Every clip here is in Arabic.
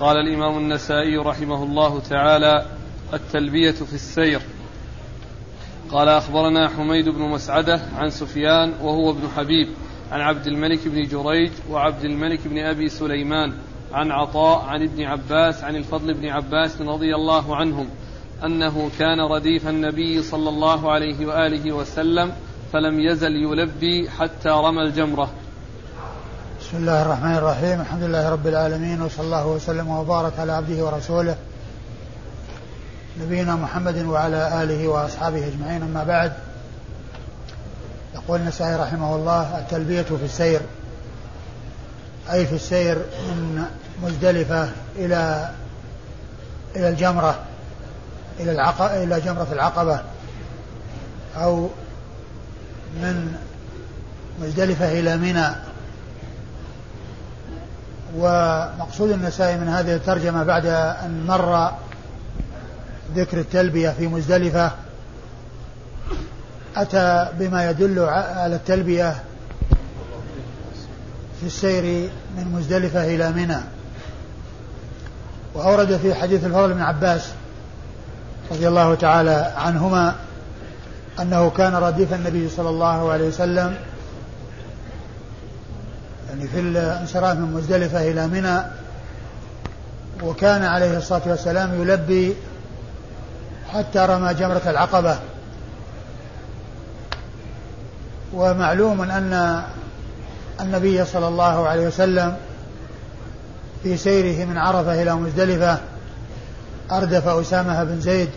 قال الإمام النسائي رحمه الله تعالى التلبية في السير. قال أخبرنا حميد بن مسعدة عن سفيان وهو ابن حبيب عن عبد الملك بن جريج وعبد الملك بن أبي سليمان عن عطاء عن ابن عباس عن الفضل بن عباس رضي الله عنهم أنه كان رديف النبي صلى الله عليه وآله وسلم فلم يزل يلبي حتى رمى الجمرة. بسم الله الرحمن الرحيم. الحمد لله رب العالمين وصلى الله وسلم وبارك على عبده ورسوله نبينا محمد وعلى آله وأصحابه أجمعين. أما بعد يقول النسائي رحمه الله التلبية في السير. أي في السير من مزدلفة إلى إلى الجمرة إلى العق... إلى جمرة العقبة أو من مزدلفة إلى منى. ومقصود النسائي من هذه الترجمة بعد أن مر ذكر التلبية في مزدلفة أتى بما يدل على التلبية في السير من مزدلفة إلى منى. وأورد في حديث الفضل بن عباس رضي الله تعالى عنهما أنه كان رديف النبي صلى الله عليه وسلم يعني في الانصراف من مزدلفة إلى منى وكان عليه الصلاة والسلام يلبي حتى رمى جمرة العقبة. ومعلوم أن النبي صلى الله عليه وسلم في سيره من عرفة إلى مزدلفة أردف أسامة بن زيد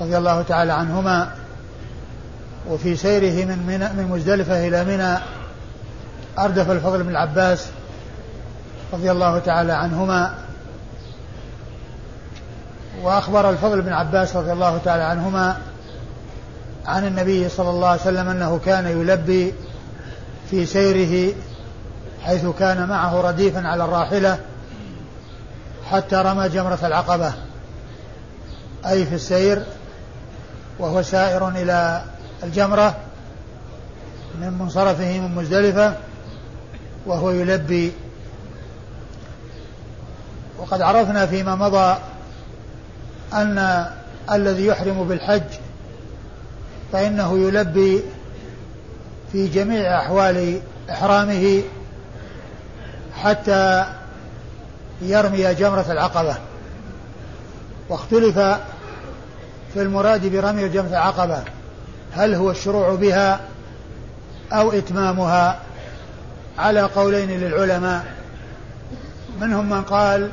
رضي الله تعالى عنهما وفي سيره من من, مزدلفة إلى منى أردف الفضل بن العباس رضي الله تعالى عنهما وأخبر الفضل بن عباس رضي الله تعالى عنهما عن النبي صلى الله عليه وسلم أنه كان يلبي في سيره حيث كان معه رديفا على الراحلة حتى رمى جمرة العقبة أي في السير وهو سائر إلى الجمرة من منصرفه من مزدلفة. وهو يلبي. وقد عرفنا فيما مضى أن الذي يحرم بالحج فإنه يلبي في جميع أحوال إحرامه حتى يرمي جمرة العقبة. واختلف في المراد برمي جمرة العقبة هل هو الشروع بها أو إتمامها. على قولين للعلماء. منهم من قال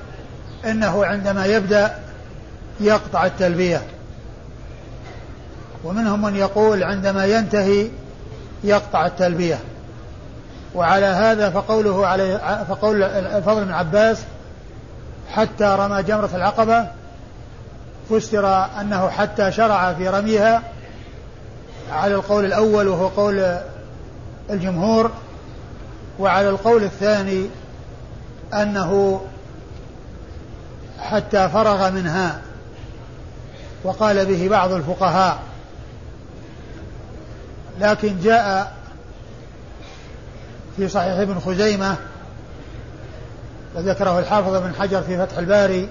إنه عندما يبدأ يقطع التلبية. ومنهم من يقول عندما ينتهي يقطع التلبية. وعلى هذا فقوله عليه فقول الفضل بن عباس حتى رمى جمرة العقبة فسر أنه حتى شرع في رميها على القول الأول وهو قول الجمهور وعلى القول الثاني أنه حتى فرغ منها وقال به بعض الفقهاء لكن جاء في صحيح ابن خزيمة وذكره الحافظ بن حجر في فتح الباري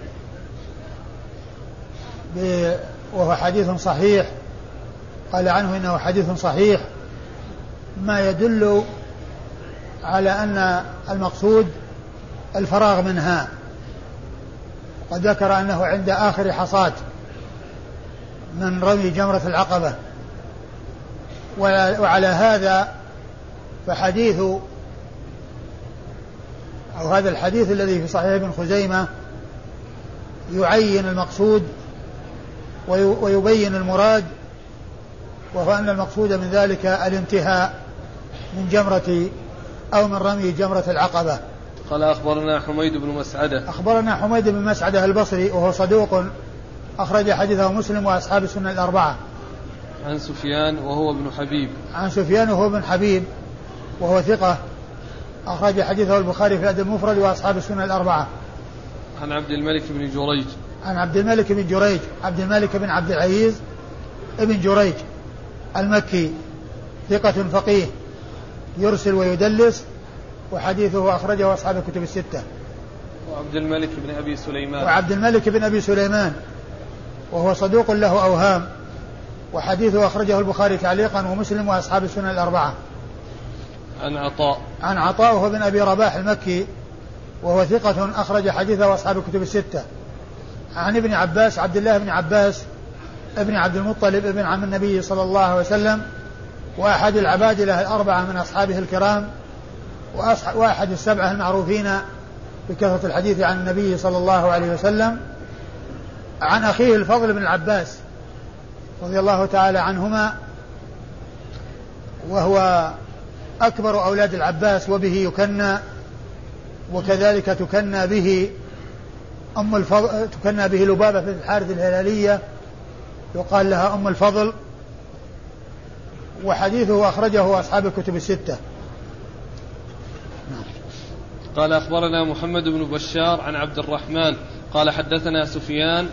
وهو حديث صحيح قال عنه إنه حديث صحيح ما يدل على أن المقصود الفراغ منها. وقد ذكر أنه عند آخر حصاد من رمي جمرة العقبة. وعلى هذا فحديث أو هذا الحديث الذي في صحيح ابن خزيمة يعين المقصود ويبين المراد وهو أن المقصود من ذلك الانتهاء من جمرة أو من رمي جمرة العقبة. قال أخبرنا حميد بن مسعدة. أخبرنا حميد بن مسعدة البصري وهو صدوق أخرج حديثه مسلم وأصحاب السنة الأربعة. عن سفيان وهو ابن حبيب. عن سفيان وهو ابن حبيب وهو ثقة أخرج حديثه البخاري في الأدب المفرد وأصحاب السنة الأربعة. عن عبد الملك بن جريج. عن عبد الملك بن جريج عبد الملك بن عبد العزيز ابن جريج المكي ثقة فقيه. يرسل ويدلس وحديثه أخرجه أصحاب الكتب الستة. وعبد الملك بن أبي سليمان. وعبد الملك بن أبي سليمان وهو صدوق له أوهام وحديثه أخرجه البخاري تعليقا ومسلم وأصحاب السنن الأربعة. عن عطاء. عن عطاء وهو بن أبي رباح المكي وهو ثقة أخرج حديثه أصحاب الكتب الستة. عن ابن عباس عبد الله بن عباس ابن عبد المطلب ابن عم النبي صلى الله عليه وسلم وأحد العبادلة الأربعة من أصحابه الكرام وأحد السبعة المعروفين بكثرة الحديث عن النبي صلى الله عليه وسلم عن أخيه الفضل بن العباس رضي الله تعالى عنهما وهو أكبر أولاد العباس وبه يكنى وكذلك تكنى به أم الفضل تكنى به لبابة بن الحارث الهلالية يقال لها أم الفضل. وحديثه أخرجه أصحاب الكتب الستة. قال أخبرنا محمد بن بشار عن عبد الرحمن. قال حدثنا سفيان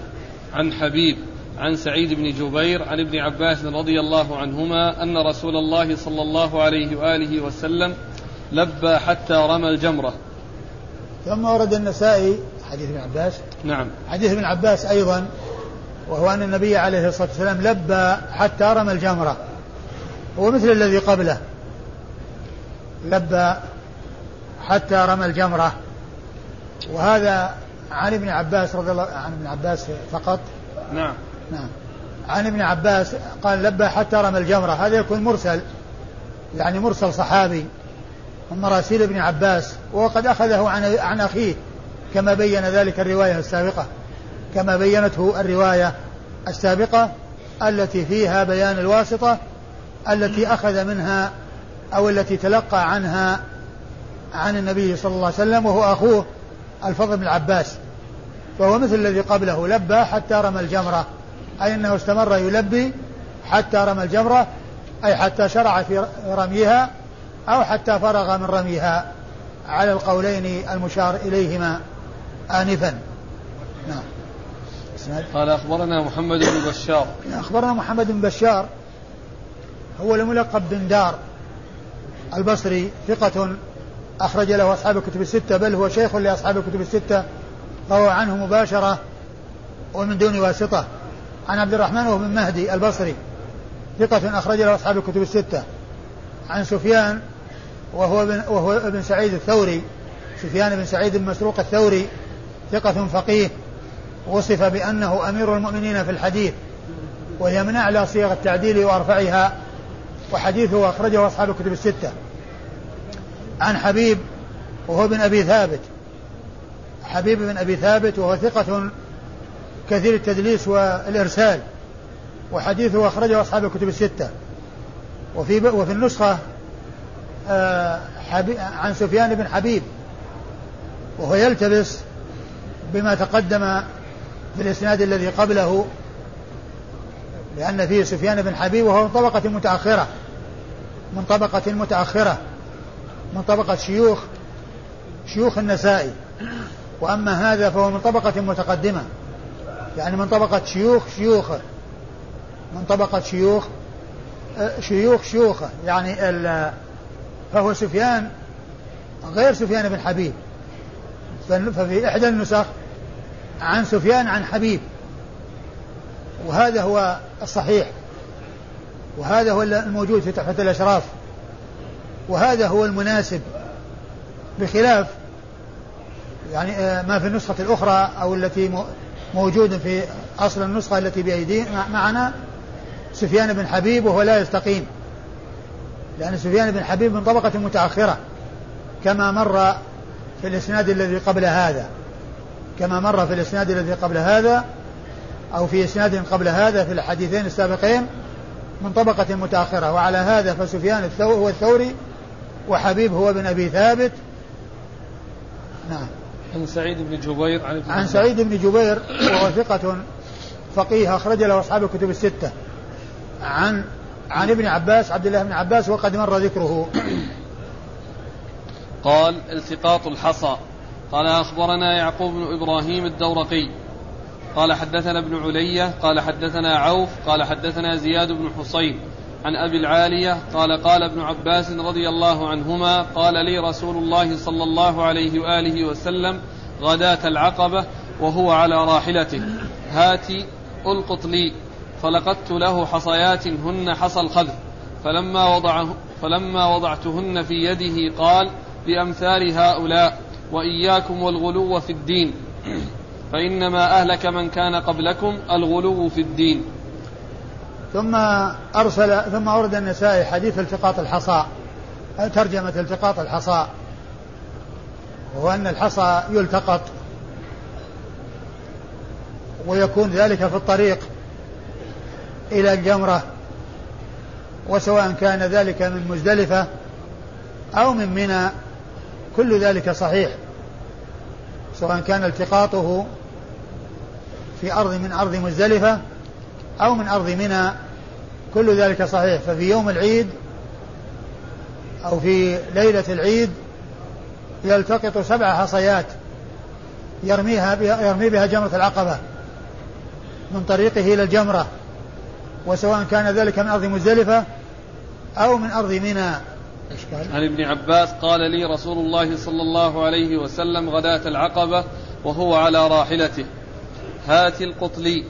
عن حبيب عن سعيد بن جبير عن ابن عباس رضي الله عنهما أن رسول الله صلى الله عليه وآله وسلم لبى حتى رمى الجمرة. ثم ورد النسائي حديث ابن عباس. نعم. حديث ابن عباس أيضا وهو أن النبي عليه الصلاة والسلام لبى حتى رمى الجمرة. هو مثل الذي قبله. لبى حتى رمى الجمرة. وهذا عن ابن عباس رضي الله عن ابن عباس فقط. نعم. نعم. عن ابن عباس قال لبى حتى رمى الجمرة. هذا يكون مرسل. يعني مرسل صحابي من مراسيل ابن عباس. وقد أخذه عن عن أخيه. كما بين ذلك الرواية السابقة. كما بينته الرواية السابقة التي فيها بيان الواسطة التي أخذ منها أو التي تلقى عنها عن النبي صلى الله عليه وسلم وهو أخوه الفضل بن العباس. فهو مثل الذي قبله لبى حتى رمى الجمرة. أي أنه استمر يلبي حتى رمى الجمرة أي حتى شرع في رميها أو حتى فرغ من رميها. على القولين المشار إليهما آنفا. نعم. قال أخبرنا محمد بن بشار. أخبرنا محمد بن بشار. هو الملقب بن دار البصري ثقة أخرج له أصحاب الكتب الستة بل هو شيخ لأصحاب الكتب الستة روى عنه مباشرة ومن دون واسطة. عن عبد الرحمن بن مهدي البصري ثقة أخرج له أصحاب الكتب الستة. عن سفيان وهو ابن وهو ابن سعيد الثوري سفيان بن سعيد بن مسروق الثوري ثقة فقيه. وصف بأنه أمير المؤمنين في الحديث وهي من أعلى صيغ التعديل وأرفعها. وحديثه أخرجه أصحاب الكتب الستة. عن حبيب وهو بن أبي ثابت. حبيب بن أبي ثابت وهو ثقة كثير التدليس والإرسال. وحديثه أخرجه أصحاب الكتب الستة. وفي وفي النسخة آه، عن سفيان بن حبيب. وهو يلتبس بما تقدم في الإسناد الذي قبله لأن فيه سفيان بن حبيب وهو من طبقة متأخرة. من طبقة متأخرة. من طبقة شيوخ شيوخ النسائي. وأما هذا فهو من طبقة متقدمة. يعني من طبقة شيوخ شيوخه من طبقة شيوخ شيوخ شيوخه يعني فهو سفيان غير سفيان بن حبيب. ففي إحدى النسخ عن سفيان عن حبيب. وهذا هو الصحيح. وهذا هو الموجود في تحفة الأشراف. وهذا هو المناسب بخلاف يعني آه، ما في النسخة الأخرى أو التي موجود في أصل النسخة التي بأيدينا معنا سفيان بن حبيب وهو لا يستقيم. لأن سفيان بن حبيب من طبقة متأخرة كما مر في الإسناد الذي قبل هذا. كما مر في الإسناد الذي قبل هذا أو في إسناد قبل هذا في الحديثين السابقين من طبقة متأخرة وعلى هذا فسفيان هو الثوري وحبيب هو بن أبي ثابت. نعم. عن سعيد بن جبير عن, عن سعيد بن جبير وهو ثقة فقيه أخرج له أصحاب الكتب الستة. عن عن ابن عباس عبد الله بن عباس وقد مر ذكره. قال التقاط الحصى. قال أخبرنا يعقوب بن إبراهيم الدورقي. قال حدثنا ابن علية قال حدثنا عوف قال حدثنا زياد بن حصين. عن أبي العالية قال قال ابن عباس رضي الله عنهما قال لي رسول الله صلى الله عليه وآله وسلم غداة العقبة وهو على راحلته. هات ألقط لي. فلقدت له حصيات هن حصى الخذ فلما, وضعه فلما وضعتهن في يده قال بأمثال هؤلاء وإياكم والغلو في الدين. فإنما أهلك من كان قبلكم الغلو في الدين. ثم أرسل ثم أورد النسائي حديث التقاط الحصى ترجمة التقاط الحصى وهو أن الحصى يلتقط ويكون ذلك في الطريق إلى الجمرة وسواء كان ذلك من مزدلفة أو من منى كل ذلك صحيح سواء كان التقاطه في أرض من أرض مزدلفة أو من أرض منى كل ذلك صحيح. ففي يوم العيد أو في ليلة العيد يلتقط سبع حصيات يرميها يرمي بها جمرة العقبة من طريقه إلى الجمرة وسواء كان ذلك من أرض مزدلفة أو من أرض منى. عن ابن عباس قال لي رسول الله صلى الله عليه وسلم غداة العقبة وهو على راحلته. هات القطلي.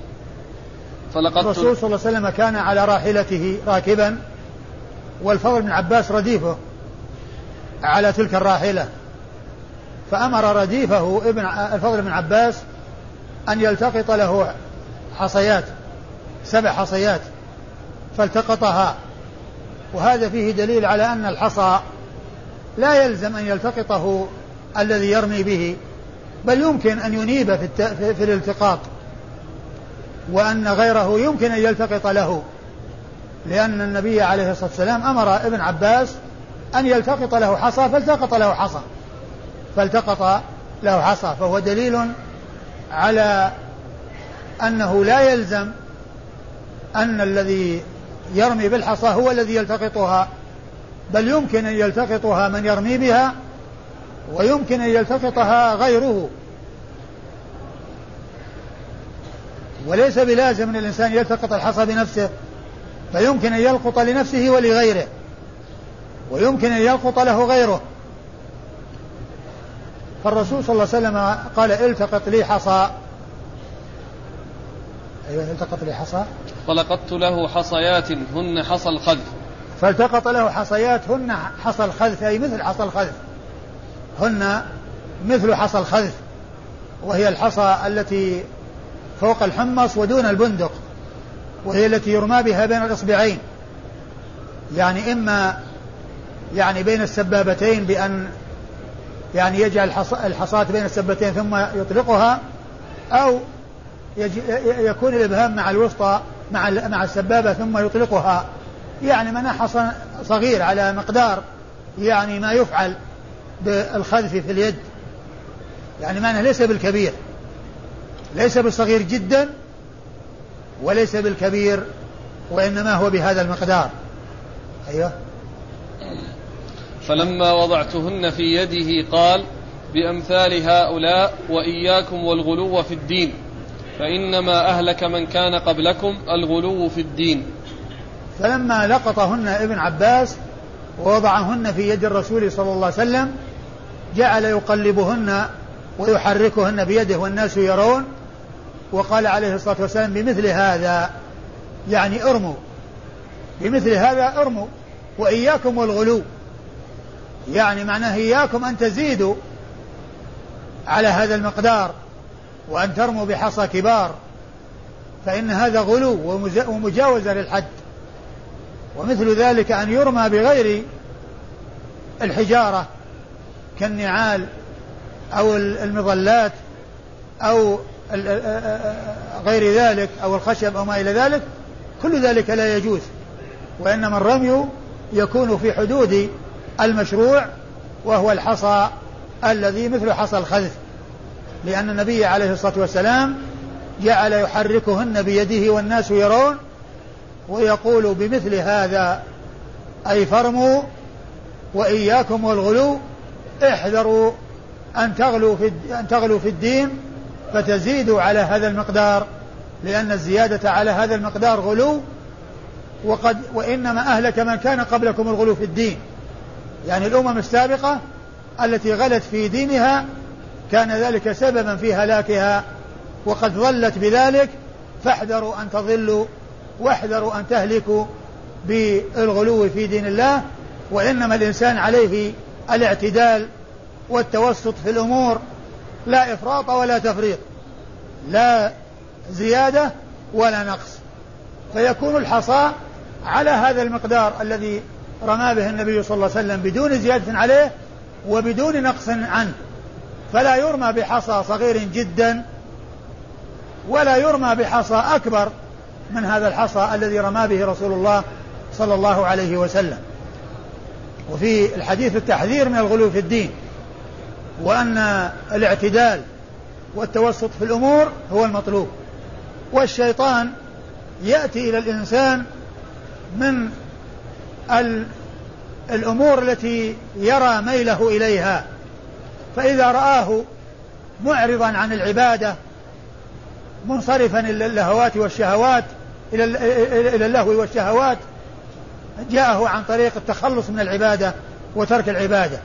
فلقد الرسول صلى الله عليه وسلم كان على راحلته راكبا والفضل بن عباس رديفه على تلك الراحلة. فأمر رديفه ابن الفضل بن عباس أن يلتقط له حصيات سبع حصيات فالتقطها. وهذا فيه دليل على أن الحصى لا يلزم أن يلتقطه الذي يرمي به. بل يمكن أن ينيب في, الت... في الالتقاط وأن غيره يمكن أن يلتقط له لأن النبي عليه الصلاة والسلام أمر ابن عباس أن يلتقط له حصى فالتقط له حصى فالتقط له حصى فهو دليل على أنه لا يلزم أن الذي يرمي بالحصى هو الذي يلتقطها بل يمكن أن يلتقطها من يرمي بها ويمكن أن يلتقطها غيره. وليس بلازم أن الإنسان يلتقط الحصى بنفسه فيمكن أن يلقط لنفسه ولغيره. ويمكن أن يلقط له غيره. فالرسول صلى الله عليه وسلم قال التقط لي حصى. أيوة التقط لي حصى. فلقطت له حصيات هن حصى الخذف. فالتقط له حصيات هن حصى الخذف أي مثل حصى الخذف. هن مثل حصى الخذف وهي الحصى التي فوق الحمص ودون البندق وهي التي يرمى بها بين الإصبعين. يعني إما يعني بين السبابتين بأن يعني يجعل الحصاة بين السبتين ثم يطلقها أو يكون الإبهام مع الوسطى مع مع السبابة ثم يطلقها. يعني مناحة صغير على مقدار يعني ما يفعل. بالخذف في اليد. يعني معنى ليس بالكبير. ليس بالصغير جدا وليس بالكبير وإنما هو بهذا المقدار. أيوه. فلما وضعتهن في يده قال بأمثال هؤلاء وإياكم والغلو في الدين فإنما أهلك من كان قبلكم الغلو في الدين. فلما لقطهن ابن عباس ووضعهن في يد الرسول صلى الله عليه وسلم جعل يقلبهن ويحركهن بيده والناس يرون وقال عليه الصلاة والسلام بمثل هذا يعني ارموا بمثل هذا ارموا وإياكم والغلو. يعني معناه إياكم أن تزيدوا على هذا المقدار وأن ترموا بحصى كبار فإن هذا غلو ومجاوزة للحد. ومثل ذلك أن يرمى بغير الحجارة. كالنعال أو المظلات أو غير ذلك أو الخشب أو ما إلى ذلك كل ذلك لا يجوز. وإنما الرمي يكون في حدود المشروع وهو الحصى الذي مثل حصى الخذف. لأن النبي عليه الصلاة والسلام جعل يحركهن بيده والناس يرون ويقول بمثل هذا أي فرموا وإياكم والغلو احذروا أن تغلوا في أن تغلوا في الدين فتزيدوا على هذا المقدار لأن الزيادة على هذا المقدار غلو وقد وإنما أهلك من كان قبلكم الغلو في الدين. يعني الأمم السابقة التي غلت في دينها كان ذلك سببا في هلاكها وقد ظلت بذلك فاحذروا أن تضلوا واحذروا أن تهلكوا بالغلو في دين الله وإنما الإنسان عليه الاعتدال والتوسط في الأمور لا إفراط ولا تفريط لا زيادة ولا نقص. فيكون الحصى على هذا المقدار الذي رمى به النبي صلى الله عليه وسلم بدون زيادة عليه وبدون نقص عنه. فلا يرمى بحصى صغير جدا ولا يرمى بحصى أكبر من هذا الحصى الذي رمى به رسول الله صلى الله عليه وسلم. وفي الحديث التحذير من الغلو في الدين وأن الاعتدال والتوسط في الأمور هو المطلوب. والشيطان يأتي إلى الإنسان من الأمور التي يرى ميله إليها. فإذا رآه معرضا عن العبادة منصرفا إلى اللهوات والشهوات إلى اللهو والشهوات جاءه عن طريق التخلص من العبادة وترك العبادة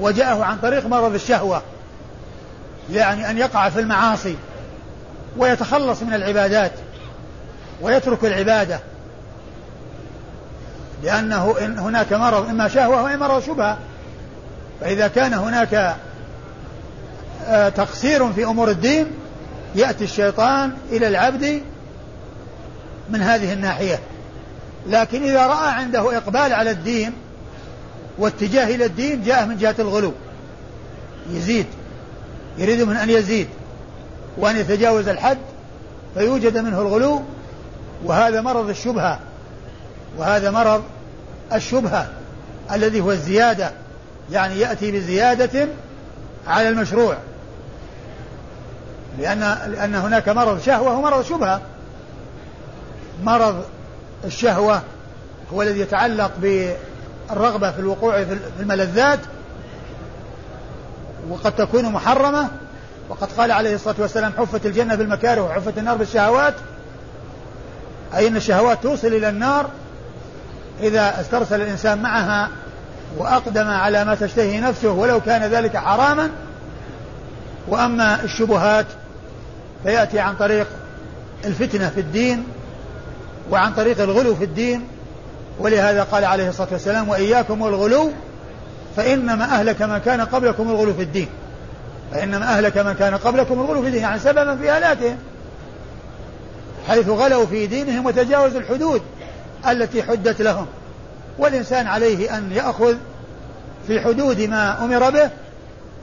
وجاءه عن طريق مرض الشهوة يعني أن يقع في المعاصي ويتخلص من العبادات ويترك العبادة لأنه إن هناك مرض إما شهوة وإما مرض شبهة. فإذا كان هناك آه، تقصير في أمور الدين يأتي الشيطان إلى العبد من هذه الناحية. لكن إذا رأى عنده إقبال على الدين واتجاه إلى الدين جاء من جهة الغلو. يزيد. يريد من أن يزيد. وأن يتجاوز الحد فيوجد منه الغلو. وهذا مرض الشبهة. وهذا مرض الشبهة الذي هو الزيادة. يعني يأتي بزيادة على المشروع. لأن لأن هناك مرض شهوة ومرض شبهة. مرض الشهوة هو الذي يتعلق بالرغبة في الوقوع في الملذات وقد تكون محرمة. وقد قال عليه الصلاة والسلام حفت الجنة بالمكاره وحفت النار بالشهوات. أي أن الشهوات توصل إلى النار إذا استرسل الإنسان معها وأقدم على ما تشتهي نفسه ولو كان ذلك حراما. وأما الشبهات فيأتي عن طريق الفتنة في الدين وعن طريق الغلو في الدين ولهذا قال عليه الصلاة والسلام وإياكم والغلو فإنما أهلك من كان قبلكم الغلو في الدين. فإنما أهلك من كان قبلكم الغلو في الدين يعني سببا في هلاكهم حيث غلوا في دينهم وتجاوزوا الحدود التي حدت لهم. والإنسان عليه أن يأخذ في حدود ما أمر به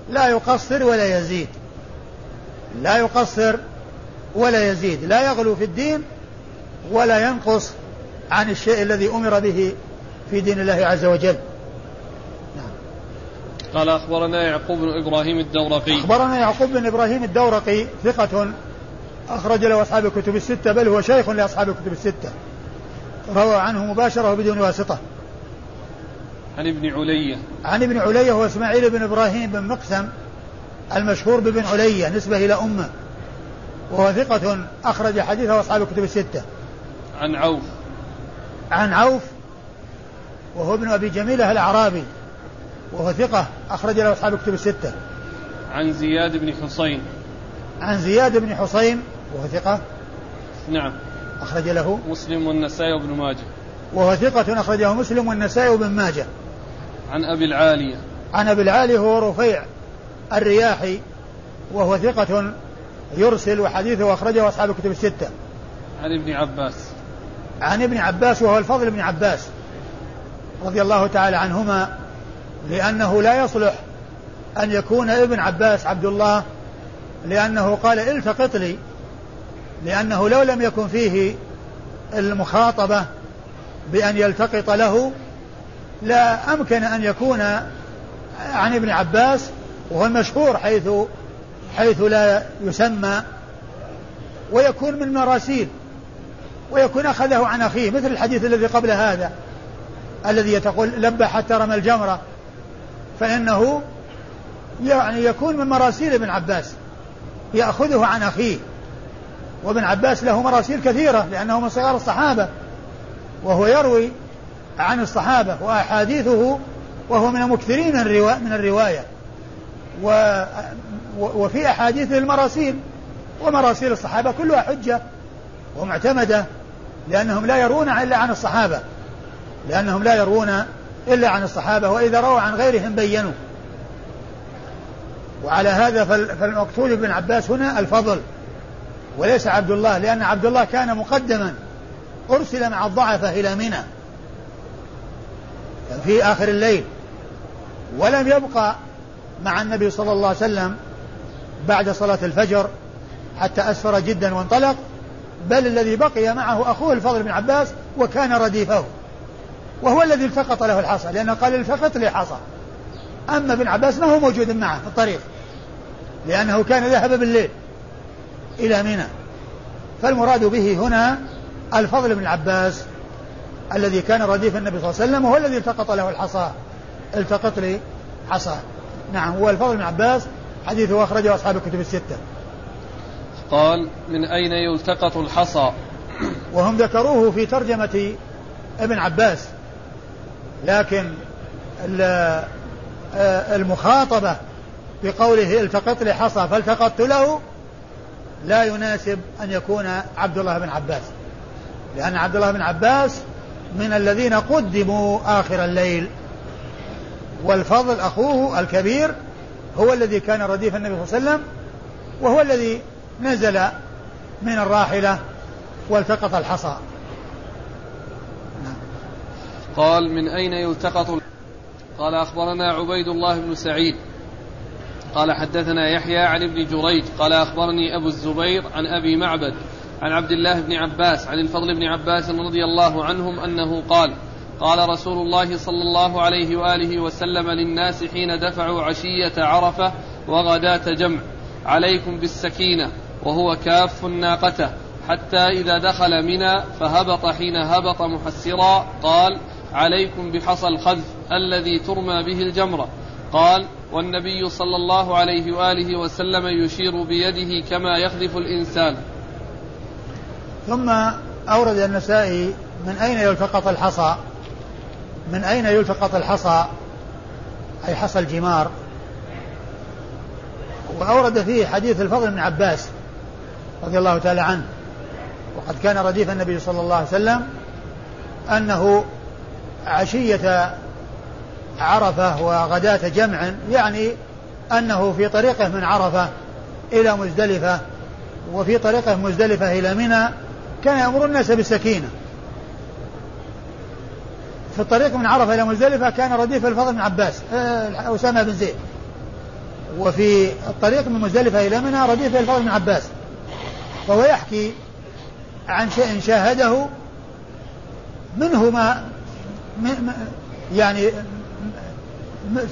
لا يقصر ولا يزيد. لا يقصر ولا يزيد. لا يغلو في الدين ولا ينقص عن الشيء الذي أمر به في دين الله عز وجل. نعم. قال أخبرنا يعقوب بن إبراهيم الدورقي. أخبرنا يعقوب بن إبراهيم الدورقي ثقة أخرج له أصحاب الكتب الستة بل هو شيخ لأصحاب الكتب الستة. روى عنه مباشرة بدون واسطة. عن ابن علية. عن ابن علية هو إسماعيل بن إبراهيم بن مقسم المشهور بابن علية نسبة إلى أمة. وهو ثقة أخرج حديثه أصحاب الكتب الستة. عن عوف. عن عوف وهو ابن أبي جميلة الأعرابي وهو ثقة أخرج له أصحاب الكتب الستة. عن زياد بن حصين. عن زياد بن حصين وهو ثقة نعم. أخرج له. مسلم والنسائي وابن ماجه. وهو ثقة أخرجه مسلم والنسائي وابن ماجه. عن أبي العالية. عن أبي العالية هو رفيع الرياحي وهو ثقة يرسل وحديثه أخرجه أصحاب الكتب الستة. عن ابن عباس. عن ابن عباس وهو الفضل بن عباس رضي الله تعالى عنهما لأنه لا يصلح أن يكون ابن عباس عبد الله لأنه قال التقط لي لأنه لو لم يكن فيه المخاطبة بأن يلتقط له لا أمكن أن يكون عن ابن عباس وهو المشهور حيث حيث لا يسمى ويكون من مراسيل. ويكون أخذه عن أخيه مثل الحديث الذي قبل هذا الذي يتقول لبى حتى رمى الجمرة. فإنه يعني يكون من مراسيل ابن عباس يأخذه عن أخيه. وابن عباس له مراسيل كثيرة لأنه من صغار الصحابة. وهو يروي عن الصحابة وأحاديثه وهو من المكثرين من الرواية. و وفي أحاديث المراسيل ومراسيل الصحابة كلها حجة ومعتمدة. لأنهم لا يرون إلا عن الصحابة. لأنهم لا يرون إلا عن الصحابة وإذا رووا عن غيرهم بينوا. وعلى هذا فالمقصود ابن عباس هنا الفضل وليس عبد الله لأن عبد الله كان مقدما. أرسل مع الضعفة إلى منى. في آخر الليل. ولم يبقى مع النبي صلى الله عليه وسلم بعد صلاة الفجر حتى أسفر جدا وانطلق. بل الذي بقي معه أخوه الفضل بن عباس وكان رديفه. وهو الذي التقط له الحصى لأنه قال التقط لي حصى. أما ابن عباس ما هو موجود معه في الطريق لأنه كان ذهب بالليل إلى منى. فالمراد به هنا الفضل بن عباس الذي كان رديف النبي صلى الله عليه وسلم وهو الذي التقط له الحصى. التقط لي حصى. نعم هو الفضل بن عباس حديثه أخرجه أصحاب الكتب الستة. قال من أين يلتقط الحصى؟ وهم ذكروه في ترجمة ابن عباس. لكن آه، المخاطبة بقوله التقط لي حصى فالتقطت له لا يناسب أن يكون عبد الله بن عباس. لأن عبد الله بن عباس من الذين قدموا آخر الليل. والفضل أخوه الكبير هو الذي كان رديف النبي صلى الله عليه وسلم وهو الذي نزل من الراحلة والتقط الحصى. قال من أين يلتقط؟ قال أخبرنا عبيد الله بن سعيد. قال حدثنا يحيى عن ابن جريج. قال أخبرني أبو الزبير عن أبي معبد عن عبد الله بن عباس عن الفضل بن عباس رضي الله عنهم أنه قال قال رسول الله صلى الله عليه وآله وسلم للناس حين دفعوا عشية عرفة وغداة جمع عليكم بالسكينة. وهو كاف ناقته. حتى إذا دخل منى فهبط حين هبط محسرا قال عليكم بحصى الخذف الذي ترمى به الجمرة. قال والنبي صلى الله عليه وآله وسلم يشير بيده كما يخذف الإنسان. ثم أورد النسائي من أين يلتقط الحصى؟ من أين يلتقط الحصى؟ أي حصى الجمار. وأورد فيه حديث الفضل بن عباس. رضي الله تعالى عنه. وقد كان رديف النبي صلى الله عليه وسلم أنه عشية عرفة وغداة جمع يعني أنه في طريقه من عرفة إلى مزدلفة وفي طريقه مزدلفة إلى منى كان يأمر الناس بالسكينة. في الطريق من عرفة إلى مزدلفة كان رديف الفضل بن عباس آه، أسامة بن زيد. وفي الطريق من مزدلفة إلى منى رديف الفضل بن عباس. فهو يحكي عن شيء شاهده منه ما يعني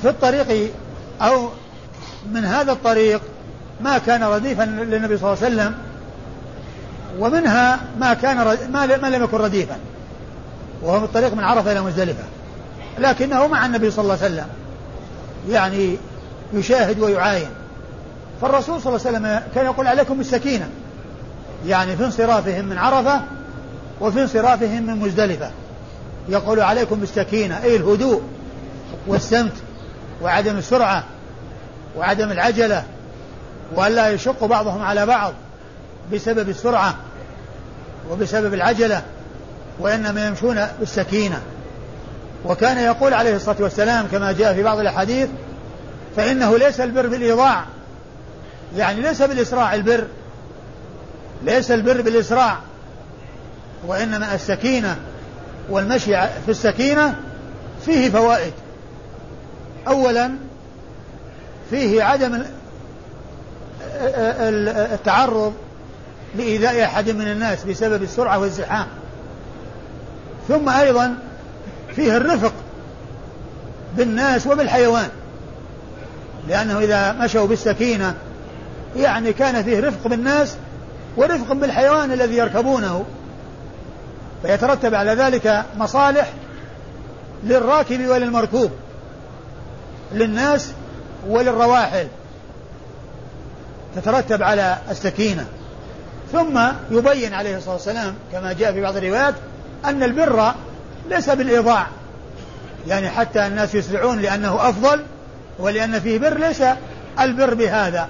في الطريق أو من هذا الطريق ما كان رديفا للنبي صلى الله عليه وسلم ومنها ما كان ما لم يكن رديفا وهو الطريق من عرفة إلى مزدلفة. لكنه مع النبي صلى الله عليه وسلم يعني يشاهد ويعاين. فالرسول صلى الله عليه وسلم كان يقول عليكم بالسكينة. يعني في انصرافهم من عرفة وفي انصرافهم من مزدلفة. يقول عليكم بالسكينة أي الهدوء والسمت وعدم السرعة وعدم العجلة وألا يشق بعضهم على بعض بسبب السرعة وبسبب العجلة وإنما يمشون بالسكينة. وكان يقول عليه الصلاة والسلام كما جاء في بعض الأحاديث فإنه ليس البر بالإيضاع يعني ليس بالإسراع البر ليس البر بالإسراع وإنما السكينة والمشي في السكينة فيه فوائد. أولا فيه عدم التعرض لإيذاء أحد من الناس بسبب السرعة والزحام. ثم أيضا فيه الرفق بالناس وبالحيوان لأنه إذا مشوا بالسكينة يعني كان فيه رفق بالناس ورفق بالحيوان الذي يركبونه. فيترتب على ذلك مصالح للراكب وللمركوب للناس وللرواحل. تترتب على السكينة. ثم يبين عليه الصلاة والسلام كما جاء في بعض الروايات أن البر ليس بالإيضاع. يعني حتى الناس يسرعون لأنه أفضل ولأن فيه بر ليس البر بهذا.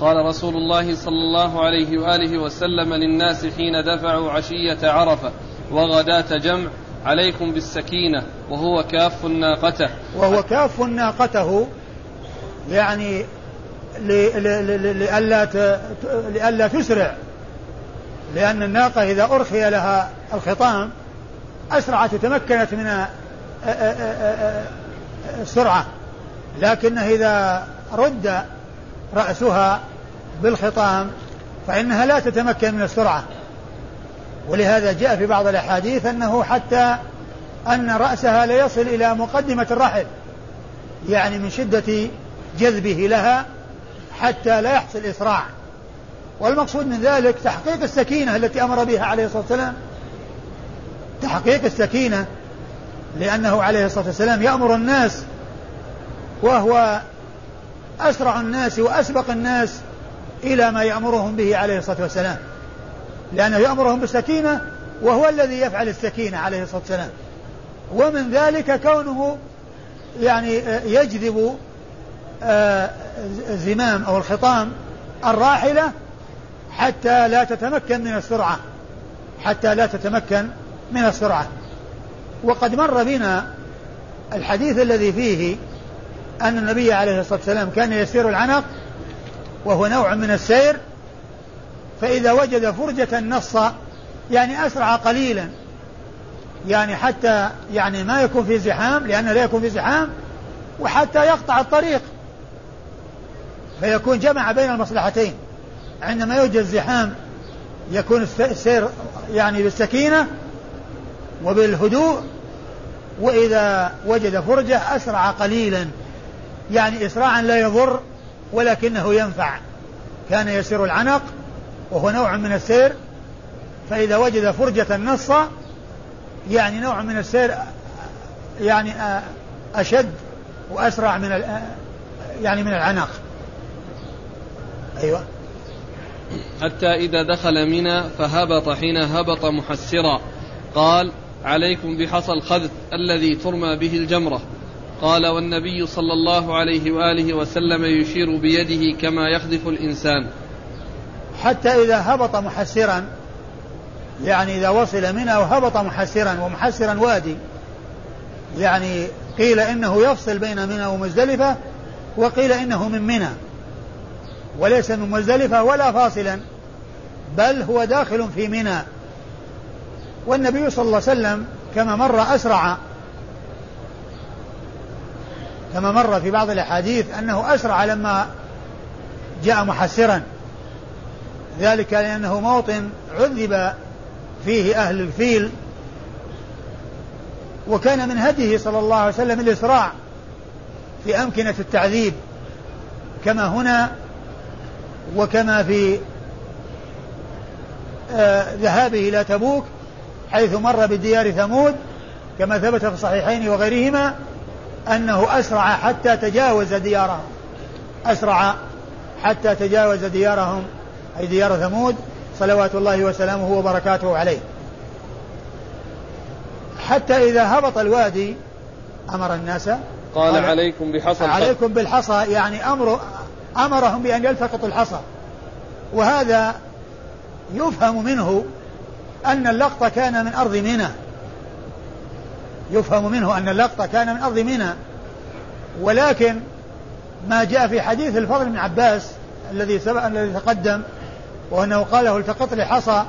قال رسول الله صلى الله عليه وآله وسلم للناس حين دفعوا عشية عرفة وغداة جمع عليكم بالسكينة وهو كاف ناقته. وهو كاف ناقته يعني لئلا لئلا تسرع. لأن الناقة إذا أرخي لها الخطام أسرعت وتمكنت من السرعة لكنه إذا رد رأسها بالخطام فإنها لا تتمكن من السرعة. ولهذا جاء في بعض الأحاديث أنه حتى أن رأسها ليصل إلى مقدمة الرحل يعني من شدة جذبه لها حتى لا يحصل إسراع. والمقصود من ذلك تحقيق السكينة التي أمر بها عليه الصلاة والسلام. تحقيق السكينة لأنه عليه الصلاة والسلام يأمر الناس وهو أسرع الناس وأسبق الناس إلى ما يأمرهم به عليه الصلاة والسلام. لأنه يأمرهم بالسكينة وهو الذي يفعل السكينة عليه الصلاة والسلام. ومن ذلك كونه يعني يجذب آه، زمام أو الخطام الراحلة حتى لا تتمكن من السرعة حتى لا تتمكن من السرعة. وقد مر بنا الحديث الذي فيه أن النبي عليه الصلاة والسلام كان يسير العنق وهو نوع من السير فإذا وجد فرجة نص يعني أسرع قليلا يعني حتى يعني ما يكون في زحام لأنه لا يكون في زحام وحتى يقطع الطريق فيكون جمع بين المصلحتين. عندما يوجد زحام يكون السير يعني بالسكينة وبالهدوء وإذا وجد فرجة أسرع قليلا. يعني إسراعا لا يضر ولكنه ينفع. كان يسير العنق وهو نوع من السير فإذا وجد فرجة نص يعني نوع من السير يعني أشد وأسرع من يعني من العنق. أيوة. حتى إذا دخل منى فهبط حين هبط محسرا. قال عليكم بحصى الخذف الذي ترمى به الجمرة. قال والنبي صلى الله عليه وآله وسلم يشير بيده كما يخذف الإنسان. حتى إذا هبط محسرا يعني إذا وصل منى وهبط محسرا ومحسرا وادي يعني قيل إنه يفصل بين منى ومزدلفة وقيل إنه من منى. وليس من مزدلفة ولا فاصلا بل هو داخل في منى. والنبي صلى الله عليه وسلم كما مر أسرع كما مر في بعض الأحاديث أنه أسرع لما جاء محسرا. ذلك لأنه موطن عذب فيه أهل الفيل وكان من هديه صلى الله عليه وسلم الإسراع في أمكنة التعذيب كما هنا وكما في آه ذهابه إلى تبوك حيث مر بديار ثمود كما ثبت في الصحيحين وغيرهما أنه أسرع حتى تجاوز ديارهم. أسرع حتى تجاوز ديارهم أي ديار ثمود صلوات الله وسلامه وبركاته عليه. حتى إذا هبط الوادي أمر الناس. قال, قال عليكم بحصى عليكم بالحصى يعني أمر أمرهم بأن يلتقطوا الحصى. وهذا يفهم منه أن اللقط كان من أرض منى. يفهم منه أن اللقط كان من أرض منى ولكن ما جاء في حديث الفضل بن عباس الذي سبق الذي تقدم وأنه قال له التقط حصى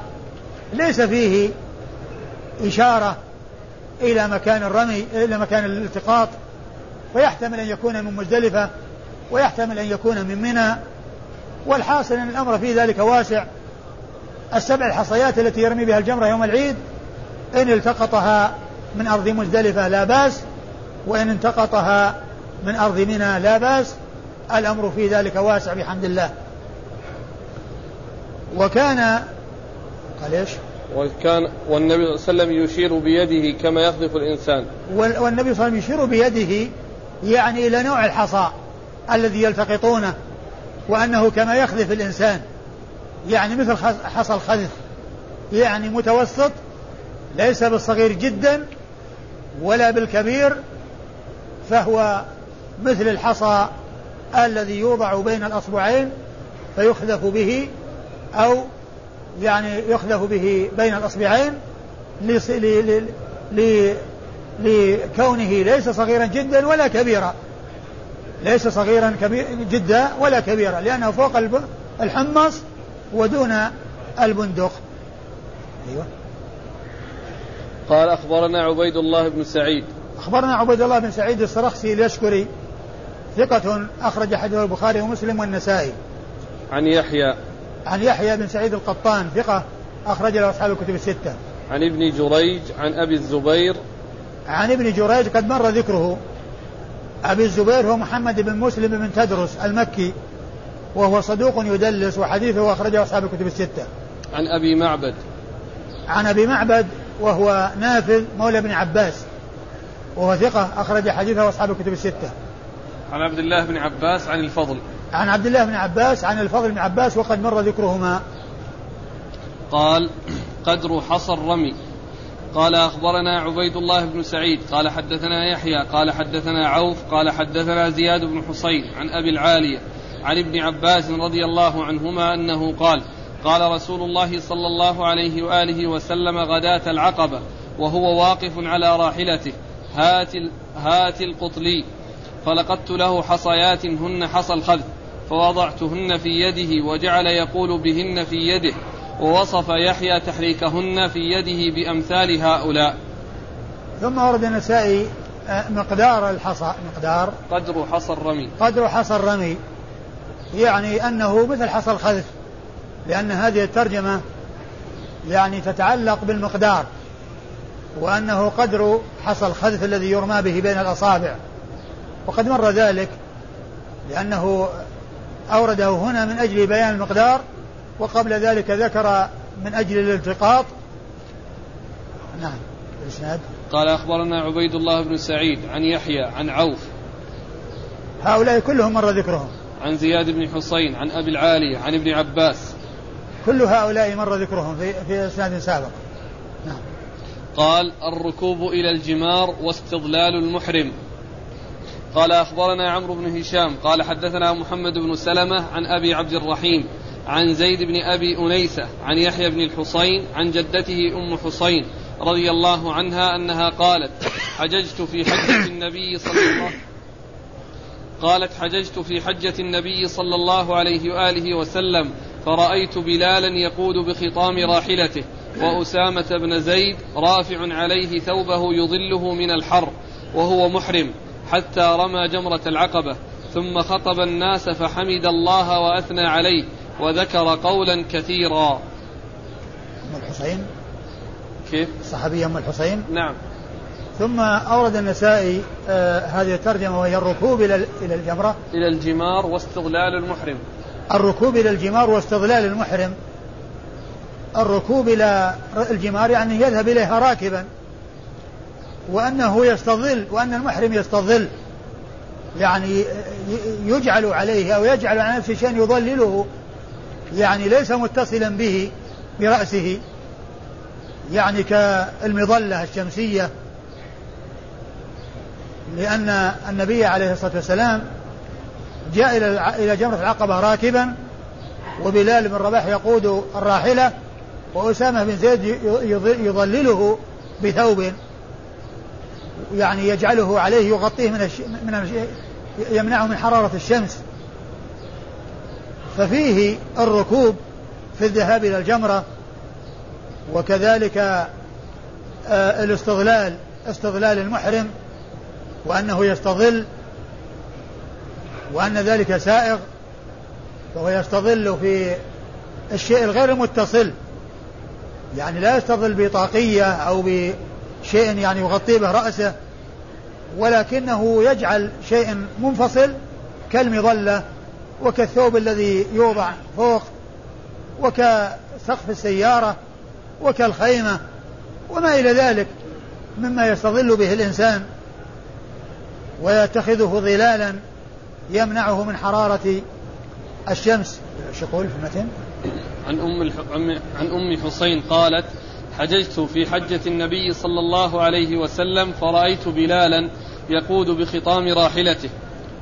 ليس فيه إشارة إلى مكان الرمي إلى مكان الالتقاط. فيحتمل أن يكون من مزدلفة ويحتمل أن يكون من منى والحاصل أن الأمر في ذلك واسع. السبع الحصيات التي يرمي بها الجمرة يوم العيد إن التقطها من أرض مزدلفة لا بأس وإن التقطها من أرض منى لا بأس. الأمر في ذلك واسع بحمد الله. وكان قال إيش؟ وكان والنبي صلى الله عليه وسلم يشير بيده كما يقذف الإنسان. والنبي صلى الله عليه وسلم يشير بيده يعني إلى نوع الحصى الذي يلتقطونه وأنه كما يخذف الإنسان. يعني مثل حصى الخذف. يعني متوسط ليس بالصغير جدا ولا بالكبير فهو مثل الحصى الذي يوضع بين الأصبعين فيخذف به أو يعني يخذف به بين الأصبعين لكونه ليس صغيرا جدا ولا كبيرا. ليس صغيرا كبير جدا ولا كبيرا لأنه فوق الحمص ودون البندق. أيوه. قال أخبرنا عبيد الله بن سعيد. أخبرنا عبيد الله بن سعيد السرخسي اليشكري ثقة أخرج حديث البخاري ومسلم والنسائي. عن يحيى. عن يحيى بن سعيد القطان ثقة أخرج له أصحاب الكتب الستة. عن ابن جريج عن أبي الزبير. عن ابن جريج قد مر ذكره. أبي الزبير هو محمد بن مسلم بن تدرس المكي وهو صدوق يدلس وحديثه أخرجه أصحاب الكتب الستة. عن أبي معبد. عن أبي معبد وهو نافذ مولى بن عباس وهو ثقة أخرج حديثه أصحاب الكتب الستة. عن عبد الله بن عباس عن الفضل. عن عبد الله بن عباس عن الفضل بن عباس وقد مر ذكرهما. قال قدر حصى الرمي قال أخبرنا عبيد الله بن سعيد. قال حدثنا يحيى. قال حدثنا عوف. قال حدثنا زياد بن حسين عن أبي العالية عن ابن عباس رضي الله عنهما أنه قال قال رسول الله صلى الله عليه وآله وسلم غداة العقبة وهو واقف على راحلته هات, هات القطلي فلقدت له حصيات هن حصى الخذ فوضعتهن في يده وجعل يقول بهن في يده ووصف يحيى تحريكهن في يده بأمثال هؤلاء. ثم ورد النسائي آه، مقدار الحصى مقدار. قدر حصى الرمي. قدر حصى الرمي يعني أنه مثل حصى الخذف لأن هذه الترجمة يعني تتعلق بالمقدار وأنه قدر حصى الخذف الذي يرمى به بين الأصابع. وقد مر ذلك لأنه أورده هنا من أجل بيان المقدار وقبل ذلك ذكر من أجل الالتقاط. نعم الإسناد. قال أخبرنا عبيد الله بن سعيد عن يحيى عن عوف. هؤلاء كلهم مر ذكرهم. عن زياد بن حسين عن أبي العالية عن ابن عباس. كل هؤلاء مر ذكرهم في في إسناد سابق. نعم. قال الركوب إلى الجمار واستضلال المحرم. قال أخبرنا عمرو بن هشام. قال حدثنا محمد بن سلمة عن أبي عبد الرحيم عن زيد بن أبي أنيسة عن يحيى بن الحصين عن جدته أم حصين رضي الله عنها أنها قالت حججت في حجة النبي صلى الله قالت حججت في حجة النبي صلى الله عليه وآله وسلم فرأيت بلالا يقود بخطام راحلته وأسامة بن زيد رافع عليه ثوبه يظله من الحر وهو محرم حتى رمى جمرة العقبة ثم خطب الناس فحمد الله وأثنى عليه وذكر قولا كثيرا. أم الحسين؟ كيف؟ الصحابية أم الحسين؟ نعم. ثم أورد النسائي آه هذه الترجمة وهي الركوب إلى إلى الجمرة. إلى الجمار واستظلال المحرم. الركوب إلى الجمار واستظلال المحرم. الركوب إلى الجمار يعني يذهب إليها راكبا. وأنه يستظل وأن المحرم يستظل. يعني يجعل عليه أو يجعل على نفسه شيئا يظلله يعني ليس متصلا به برأسه. يعني كالمظلة الشمسية. لأن النبي عليه الصلاة والسلام جاء إلى إلى جمرة العقبة راكبا وبلال بن رباح يقود الراحلة وأسامة بن زيد يظلله بثوب يعني يجعله عليه يغطيه من الش... من يمنعه من حرارة الشمس. ففيه الركوب في الذهاب إلى الجمرة وكذلك آه، الاستظلال استظلال المحرم وأنه يستظل وأن ذلك سائغ فهو يستظل في الشيء الغير متصل. يعني لا يستظل بطاقية أو بشيء يعني يغطي به رأسه ولكنه يجعل شيء منفصل كالمظلة وكالثوب الذي يوضع فوق وكسقف السيارة وكالخيمة وما إلى ذلك مما يستظل به الإنسان ويتخذه ظلالا يمنعه من حرارة الشمس إيش يقول في المتن؟ عن أم عن أم حسين قالت حججت في حجة النبي صلى الله عليه وسلم فرأيت بلالا يقود بخطام راحلته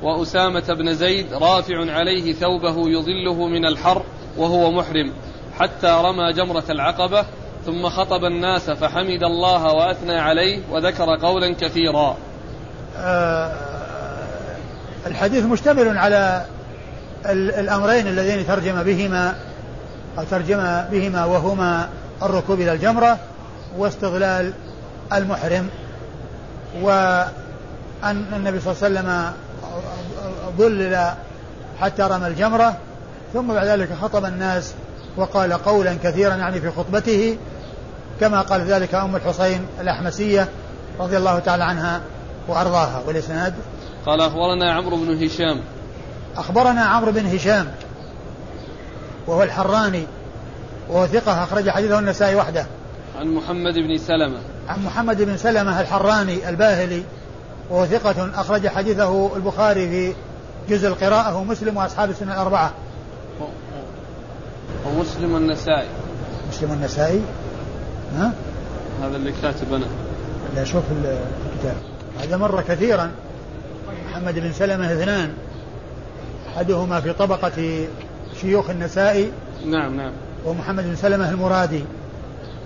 وأسامة بن زيد رافع عليه ثوبه يظله من الحر وهو محرم حتى رمى جمرة العقبة ثم خطب الناس فحمد الله وأثنى عليه وذكر قولا كثيرا آه الحديث مشتمل على الأمرين اللذين ترجم بهما أو ترجم بهما وهما الركوب إلى الجمرة واستظلال المحرم وأن النبي صلى الله عليه وسلم ظلل حتى رمى الجمرة ثم بعد ذلك خطب الناس وقال قولا كثيرا يعني في خطبته كما قال ذلك أم الحسين الأحمسية رضي الله تعالى عنها وأرضاها والإسناد قال أخبرنا عمرو بن هشام. أخبرنا عمرو بن هشام وهو الحراني وهو ثقة أخرج حديثه النسائي وحده. عن محمد بن سلمة. عن محمد بن سلمة الحراني الباهلي وهو ثقة أخرج حديثه البخاري في جزء القراءة ومسلم وأصحاب السنة الأربعة. ومسلم النسائي. مسلم النسائي؟ ها؟ هذا اللي كاتب أنا لا شوف الكتاب. هذا مر كثيرا. محمد بن سلمة اثنان. أحدهما في طبقة شيوخ النسائي نعم نعم. ومحمد بن سلمة المرادي.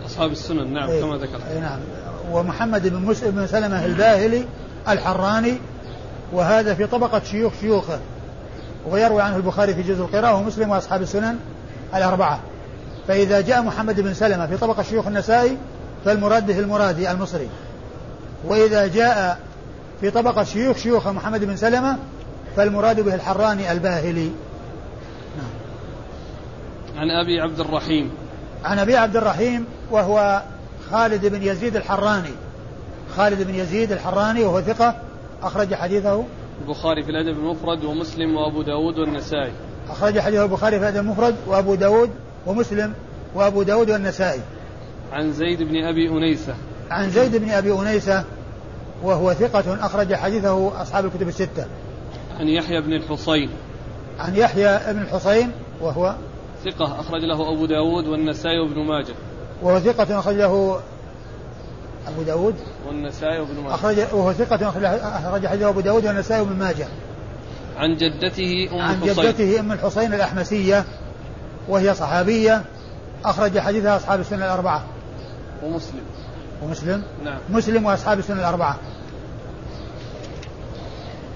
أصحاب السنن نعم إيه كما ذكرت. إيه نعم. ومحمد بن مسلم بن سلمة الباهلي الحراني وهذا في طبقة شيوخ شيوخه. ويروي عنه البخاري في جزء القراءة ومسلم وأصحاب السنن الأربعة. فإذا جاء محمد بن سلمة في طبقة شيوخ النسائي فالمراد به المرادي المصري. وإذا جاء في طبقة شيوخ شيوخ محمد بن سلمة فالمراد به الحراني الباهلي. نعم. عن أبي عبد الرحيم. عن أبي عبد الرحيم وهو خالد بن يزيد الحراني. خالد بن يزيد الحراني وهو ثقة أخرج حديثه. البخاري في الأدب المفرد ومسلم وأبو داود والنسائي. أخرج حديثه البخاري في الأدب المفرد وأبو داود ومسلم وأبو داود والنسائي. عن زيد بن أبي أنيسة. عن زيد بن أبي أنيسة وهو ثقة أخرج حديثه أصحاب الكتب الستة. عن يحيى بن الحصين. عن يحيى بن الحصين وهو ثقة أخرج له أبو داود والنسائي وابن ماجه. وهو ثقة أخرج له أبو داود. والنسائي وابن ماجه. أخرج وهو ثقة أخرج حديثه أبو داود والنسائي وابن ماجه. عن جدته أم عن الحصين. جدته أم الحصين الأحمسية وهي صحابية أخرج حديثها أصحاب السنة الأربعة. ومسلم. ومسلم؟ نعم. مسلم وأصحاب السنة الأربعة.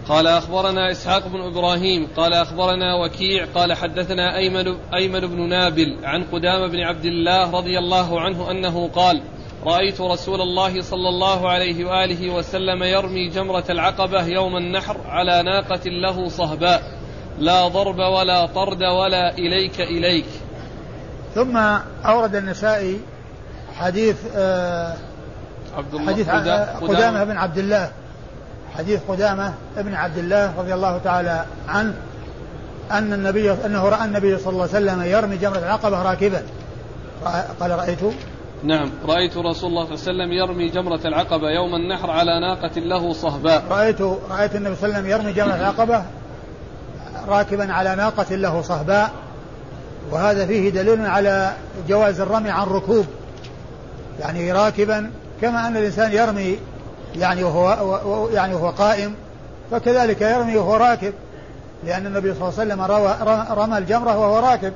قال أخبرنا إسحاق بن إبراهيم قال أخبرنا وكيع قال حدثنا أيمن, أيمن بن نابل عن قدام بن عبد الله رضي الله عنه أنه قال رأيت رسول الله صلى الله عليه وآله وسلم يرمي جمرة العقبة يوم النحر على ناقة له صهباء. لا ضرب ولا طرد ولا إليك إليك. ثم أورد النسائي حديث آه عبد الله حديث قدامة بن عبد الله. حديث قدامة ابن عبد الله رضي الله تعالى عنه أن النبي أنه رأى النبي صلى الله عليه وسلم يرمي جمرة العقبة راكبا. قال رأيت. نعم رأيت رسول الله صلى الله عليه وسلم يرمي جمرة العقبة يوم النحر على ناقة له صهباء. رأيت رأيت النبي صلى الله عليه وسلم يرمي جمرة العقبة راكبا على ناقة له صهباء. وهذا فيه دليل على جواز الرمي عن ركوب. يعني راكبا كما أن الإنسان يرمي يعني وهو يعني وهو قائم فكذلك يرمي وهو راكب لأن النبي صلى الله عليه وسلم روى رمى الجمرة وهو راكب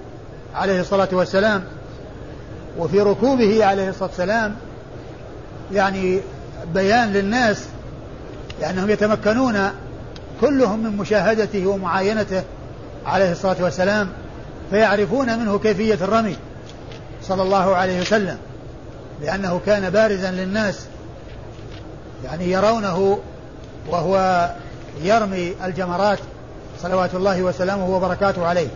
عليه الصلاة والسلام. وفي ركوبه عليه الصلاة والسلام يعني بيان للناس لأنهم يتمكنون كلهم من مشاهدته ومعاينته عليه الصلاة والسلام فيعرفون منه كيفية الرمي صلى الله عليه وسلم لأنه كان بارزا للناس. يعني يرونه وهو يرمي الجمرات صلوات الله وسلامه وبركاته عليه.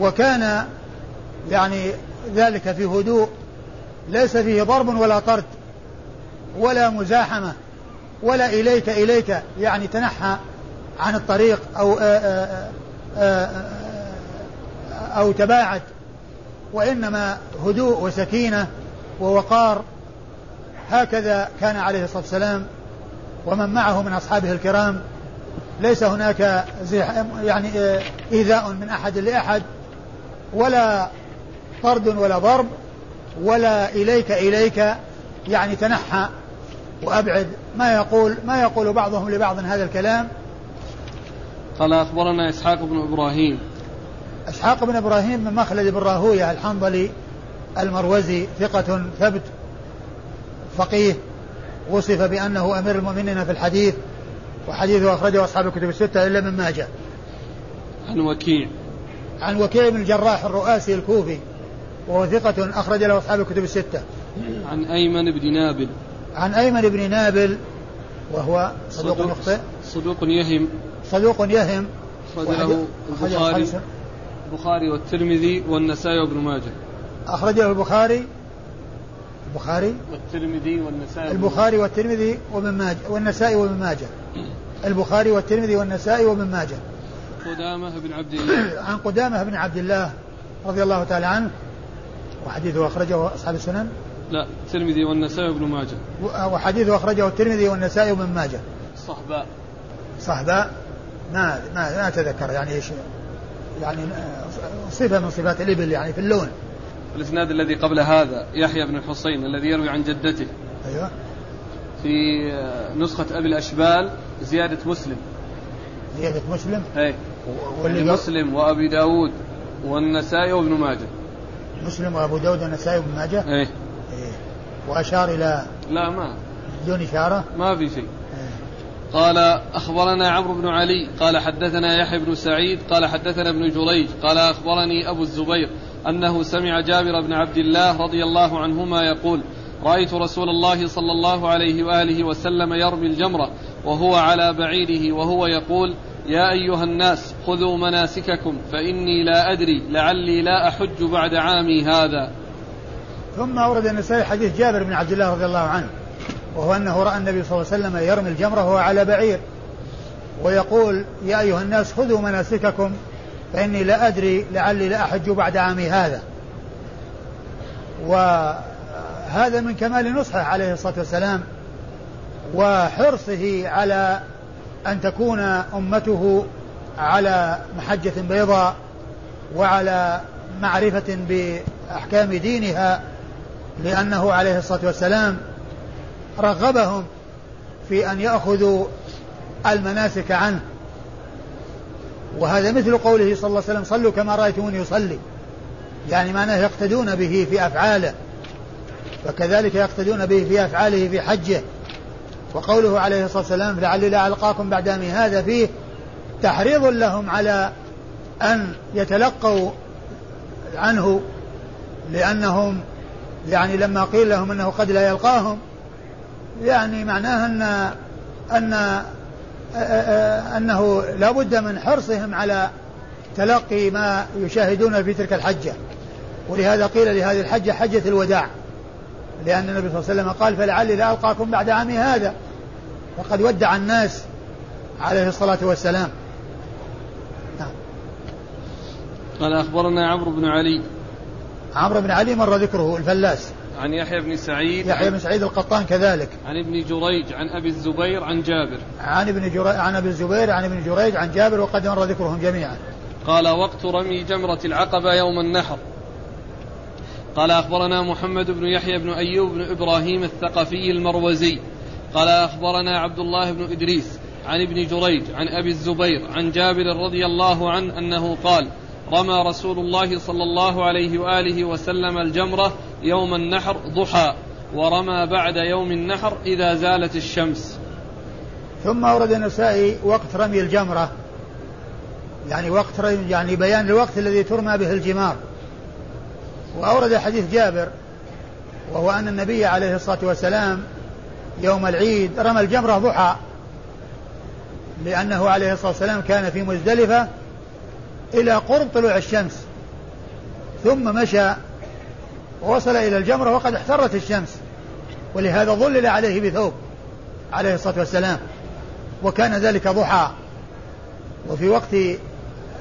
وكان يعني ذلك في هدوء ليس فيه ضرب ولا طرد ولا مزاحمة ولا إليك إليك يعني تنحى عن الطريق أو آآ آآ أو تباعد. وإنما هدوء وسكينة ووقار هكذا كان عليه الصلاة والسلام ومن معه من أصحابه الكرام. ليس هناك يعني إيذاء من أحد لأحد ولا طرد ولا ضرب ولا إليك إليك يعني تنحى وأبعد. ما يقول ما يقول بعضهم لبعض هذا الكلام. قال أخبرنا إسحاق بن إبراهيم. إسحاق بن إبراهيم من مخلد بن راهوية الحنظلي المروزي ثقة ثبت. فقيه وصف بأنه أمير المؤمنين في الحديث وحديثه أخرجه أصحاب الكتب الستة إلا من ماجه. عن وكيع. عن وكيع بن الجراح الرؤاسي الكوفي وهو ثقة أخرج له أصحاب الكتب الستة. عن أيمن بن نابل. عن أيمن بن نابل وهو صدوق, صدوق يخطئ صدوق يهم. صدوق يهم. أخرج له البخاري. البخاري والترمذي والنسائي وابن ماجه. أخرج له البخاري البخاري والترمذي والنسائي. البخاري والترمذي وابن ماجه والنسائي وابن ماجه. البخاري والترمذي والنسائي وابن ماجه. قدامة بن عبد الله. عن قدامة بن عبد الله رضي الله تعالى عنه وحديثه أخرجه أصحاب السنن. لا الترمذي والنسائي وابن ماجه. وحديثه أخرجه الترمذي والنسائي وابن ماجه. صحباء. صحباء؟ ما ما ما أتذكر يعني إيش. يعني صفة من صفات الإبل يعني في اللون. الإسناد الذي قبل هذا يحيى بن الحصين الذي يروي عن جدته. أيوه. في نسخة أبي الأشبال زيادة مسلم. زيادة مسلم؟ أي. واللي مسلم وأبي داود والنسائي وابن ماجه. مسلم وأبو داود والنسائي وابن ماجه؟ أي. إيه. وأشار إلى لا ما. بدون إشارة؟ ما في شيء. قال أخبرنا عمرو بن علي قال حدثنا يحيى بن سعيد قال حدثنا ابن جريج قال أخبرني أبو الزبير أنه سمع جابر بن عبد الله رضي الله عنهما يقول رأيت رسول الله صلى الله عليه وآله وسلم يرمي الجمرة وهو على بعيره وهو يقول يا أيها الناس خذوا مناسككم فإني لا أدري لعلي لا أحج بعد عامي هذا. ثم أورد النسائي حديث جابر بن عبد الله رضي الله عنه وهو أنه رأى النبي صلى الله عليه وسلم يرمي الجمرة وهو على بعير ويقول يا أيها الناس خذوا مناسككم فإني لا أدري لعلي لا أحج بعد عامي هذا. وهذا من كمال نصحه عليه الصلاة والسلام وحرصه على أن تكون أمته على محجة بيضاء وعلى معرفة بأحكام دينها لأنه عليه الصلاة والسلام رغبهم في أن يأخذوا المناسك عنه. وهذا مثل قوله صلى الله عليه وسلم صلوا كما رأيتموني يصلي يعني معناه يقتدون به في أفعاله وكذلك يقتدون به في أفعاله في حجه. وقوله عليه الصلاة والسلام لعلي لا ألقاكم بعد أمي. هذا فيه تحريض لهم على أن يتلقوا عنه لأنهم يعني لما قيل لهم أنه قد لا يلقاهم يعني معناه أن أن أنه لا بد من حرصهم على تلقي ما يشاهدون في تلك الحجة. ولهذا قيل لهذه الحجة حجة الوداع. لأن النبي صلى الله عليه وسلم قال فلعلي لا ألقاكم بعد عامي هذا. وقد ودع الناس عليه الصلاة والسلام. نعم. قال أخبرنا عمرو بن علي. عمرو بن علي مر ذكره الفلاس. عن يحيى بن سعيد يحيى بن سعيد القطان كذلك. عن ابن جريج عن أبي الزبير عن جابر. عن ابن جريج عن أبي الزبير عن ابن جريج عن جابر وقد مر ذكرهم جميعا. قال وقت رمي جمرة العقبة يوم النحر. قال أخبرنا محمد بن يحيى بن أيوب بن إبراهيم الثقفي المروزي. قال أخبرنا عبد الله بن إدريس عن ابن جريج عن أبي الزبير عن جابر رضي الله عنه أنه قال رمى رسول الله صلى الله عليه وآله وسلم الجمرة يوم النحر ضحى ورمى بعد يوم النحر إذا زالت الشمس. ثم أورد النسائي وقت رمي الجمرة. يعني وقت رمي يعني بيان الوقت الذي ترمى به الجمار. وأورد حديث جابر وهو أن النبي عليه الصلاة والسلام يوم العيد رمى الجمرة ضحى لأنه عليه الصلاة والسلام كان في مزدلفة إلى قرب طلوع الشمس. ثم مشى ووصل إلى الجمرة وقد احترت الشمس. ولهذا ظلل عليه بثوب عليه الصلاة والسلام. وكان ذلك ضحى. وفي وقت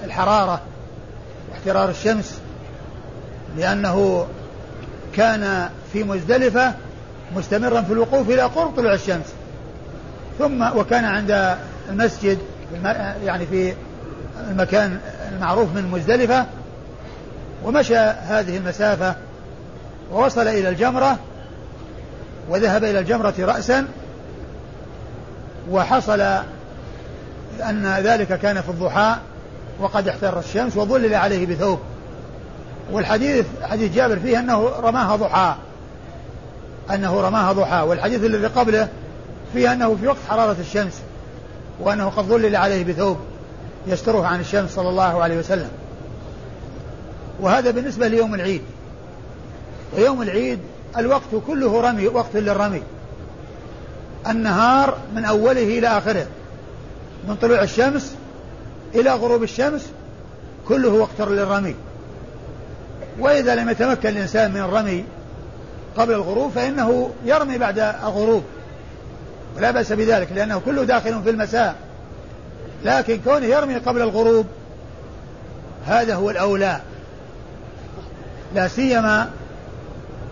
الحرارة واحترار الشمس لأنه كان في مزدلفة مستمرا في الوقوف إلى قرب طلوع الشمس. ثم وكان عند المسجد يعني في المكان المعروف من مزدلفة ومشى هذه المسافة ووصل إلى الجمرة وذهب إلى الجمرة رأسا وحصل أن ذلك كان في الضحى وقد احتر الشمس وظلل عليه بثوب. والحديث حديث جابر فيه أنه رماها ضحى أنه رماها ضحى والحديث الذي قبله فيه أنه في وقت حرارة الشمس وأنه قد ظلل عليه بثوب. يستره عن الشمس صلى الله عليه وسلم. وهذا بالنسبة ليوم العيد. ويوم العيد الوقت كله رمي وقت للرمي. النهار من أوله إلى آخره. من طلوع الشمس إلى غروب الشمس كله وقت للرمي. وإذا لم يتمكن الإنسان من الرمي قبل الغروب فإنه يرمي بعد الغروب. ولا بأس بذلك لأنه كله داخل في المساء. لكن كونه يرمي قبل الغروب هذا هو الأولى. لا سيما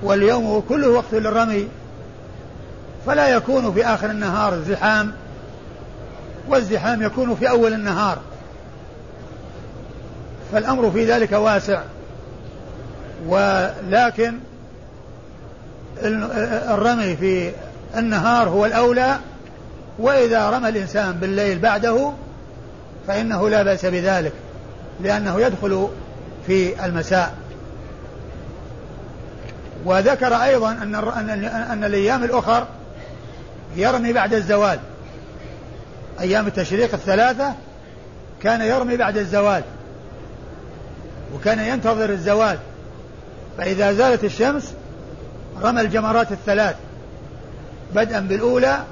واليوم كله وقت للرمي. فلا يكون في آخر النهار زحام والزحام يكون في أول النهار. فالأمر في ذلك واسع. ولكن الرمي في النهار هو الأولى وإذا رمى الإنسان بالليل بعده فإنه لا بأس بذلك لأنه يدخل في المساء. وذكر أيضا أن أن الأيام الأخر يرمي بعد الزوال. أيام التشريق الثلاثة كان يرمي بعد الزوال وكان ينتظر الزوال. فإذا زالت الشمس رمى الجمرات الثلاث بدءا بالأولى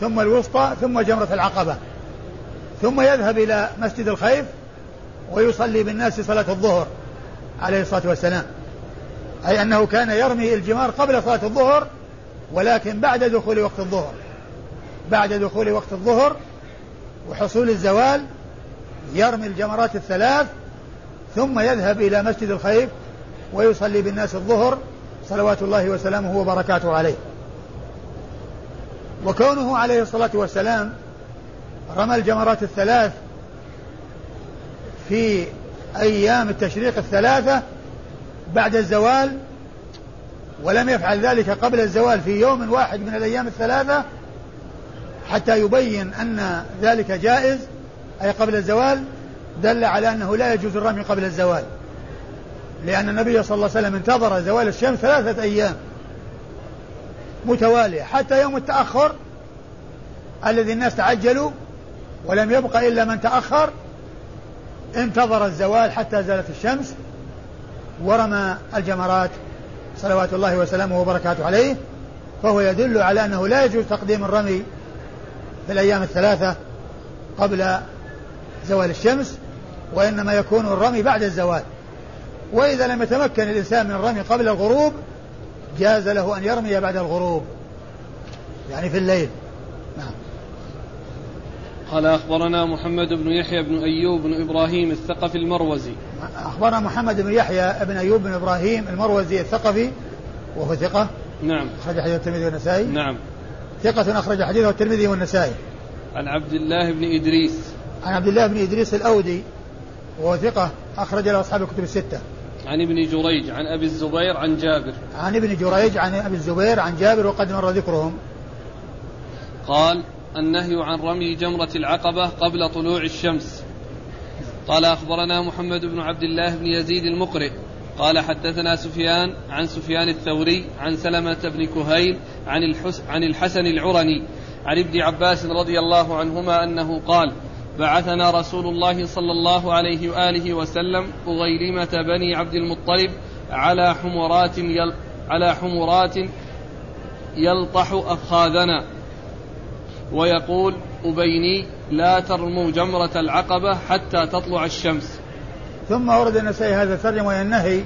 ثم الوسطى ثم جمرة العقبة. ثم يذهب إلى مسجد الخيف ويصلي بالناس صلاة الظهر عليه الصلاة والسلام. أي أنه كان يرمي الجمار قبل صلاة الظهر ولكن بعد دخول وقت الظهر. بعد دخول وقت الظهر وحصول الزوال يرمي الجمرات الثلاث ثم يذهب إلى مسجد الخيف ويصلي بالناس الظهر صلوات الله وسلامه وبركاته عليه. وكونه عليه الصلاة والسلام رمى الجمرات الثلاث في أيام التشريق الثلاثة بعد الزوال ولم يفعل ذلك قبل الزوال في يوم واحد من الأيام الثلاثة حتى يبين أن ذلك جائز أي قبل الزوال دل على أنه لا يجوز الرمي قبل الزوال. لأن النبي صلى الله عليه وسلم انتظر زوال الشمس ثلاثة أيام متوالية حتى يوم التأخر الذي الناس تعجلوا ولم يبق إلا من تأخر انتظر الزوال حتى زالت الشمس ورمى الجمرات صلوات الله وسلامه وبركاته عليه فهو يدل على أنه لا يجوز تقديم الرمي في الأيام الثلاثة قبل زوال الشمس وإنما يكون الرمي بعد الزوال. وإذا لم يتمكن الإنسان من الرمي قبل الغروب جاز له أن يرمي بعد الغروب يعني في الليل. قال أخبرنا محمد بن يحيى بن أيوب بن إبراهيم الثقفي المروزي. أخبرنا محمد بن يحيى بن أيوب بن إبراهيم المروزي الثقفي وهو ثقة. نعم. أخرج حديث الترمذي والنسائي. نعم. ثقة أخرج حديثه الترمذي والنسائي. عن عبد الله بن إدريس. عن عبد الله بن إدريس الأودي وهو ثقة أخرج له أصحاب الكتب الستة. عن ابن جريج عن أبي الزبير عن جابر. عن ابن جريج عن أبي الزبير عن جابر وقد مر ذكرهم. قال النهي عن رمي جمرة العقبة قبل طلوع الشمس. قال أخبرنا محمد بن عبد الله بن يزيد المقرئ. قال حدثنا سفيان عن سفيان الثوري عن سلمة بن كهيل عن, الحس عن الحسن العرني عن ابن عباس رضي الله عنهما أنه قال بعثنا رسول الله صلى الله عليه وآله وسلم أغيلمة بني عبد المطلب على حمرات يل على حمرات يلطح أفخاذنا. ويقول أبيني لا ترموا جمرة العقبة حتى تطلع الشمس. ثم ورد النسائي هذا الترجمة النهي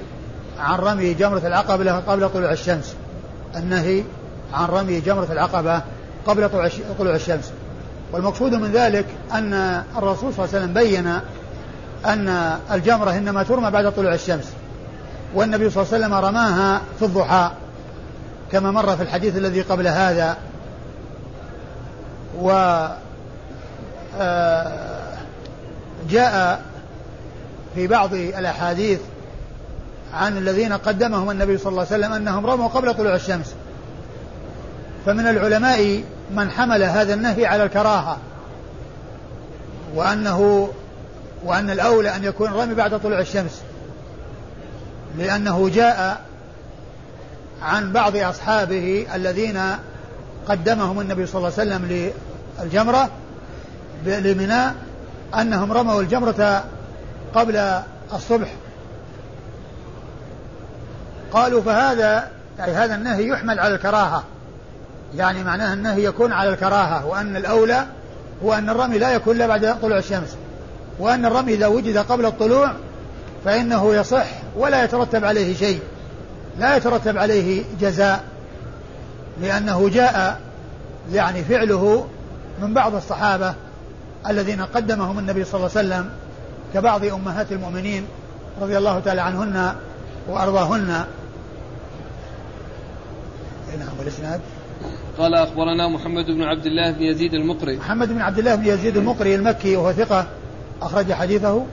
عن رمي جمرة العقبة قبل طلوع الشمس. النهي عن رمي جمرة العقبة قبل طلوع الشمس. والمقصود من ذلك أن الرسول صلى الله عليه وسلم بين أن الجمرة إنما ترمى بعد طلوع الشمس والنبي صلى الله عليه وسلم رماها في الضحى كما مر في الحديث الذي قبل هذا. و آه، جاء في بعض الأحاديث عن الذين قدمهم النبي صلى الله عليه وسلم أنهم رموا قبل طلوع الشمس. فمن العلماء من حمل هذا النهي على الكراهة وأنه وأن الأولى أن يكون الرمي بعد طلوع الشمس لأنه جاء عن بعض أصحابه الذين قدمهم النبي صلى الله عليه وسلم للجمرة لمناء أنهم رموا الجمرة قبل الصبح. قالوا فهذا يعني هذا النهي يحمل على الكراهة. يعني معناه النهي يكون على الكراهة وأن الأولى هو أن الرمي لا يكون إلا بعد طلوع الشمس. وأن الرمي إذا وجد قبل الطلوع فإنه يصح ولا يترتب عليه شيء. لا يترتب عليه جزاء لأنه جاء يعني فعله من بعض الصحابة الذين قدمهم النبي صلى الله عليه وسلم كبعض أمهات المؤمنين رضي الله تعالى عنهن وأرضاهن. نعم والإسناد؟ قال أخبرنا محمد بن عبد الله بن يزيد المقري. محمد بن عبد الله بن يزيد المقري المكي وهو ثقة أخرج حديثه.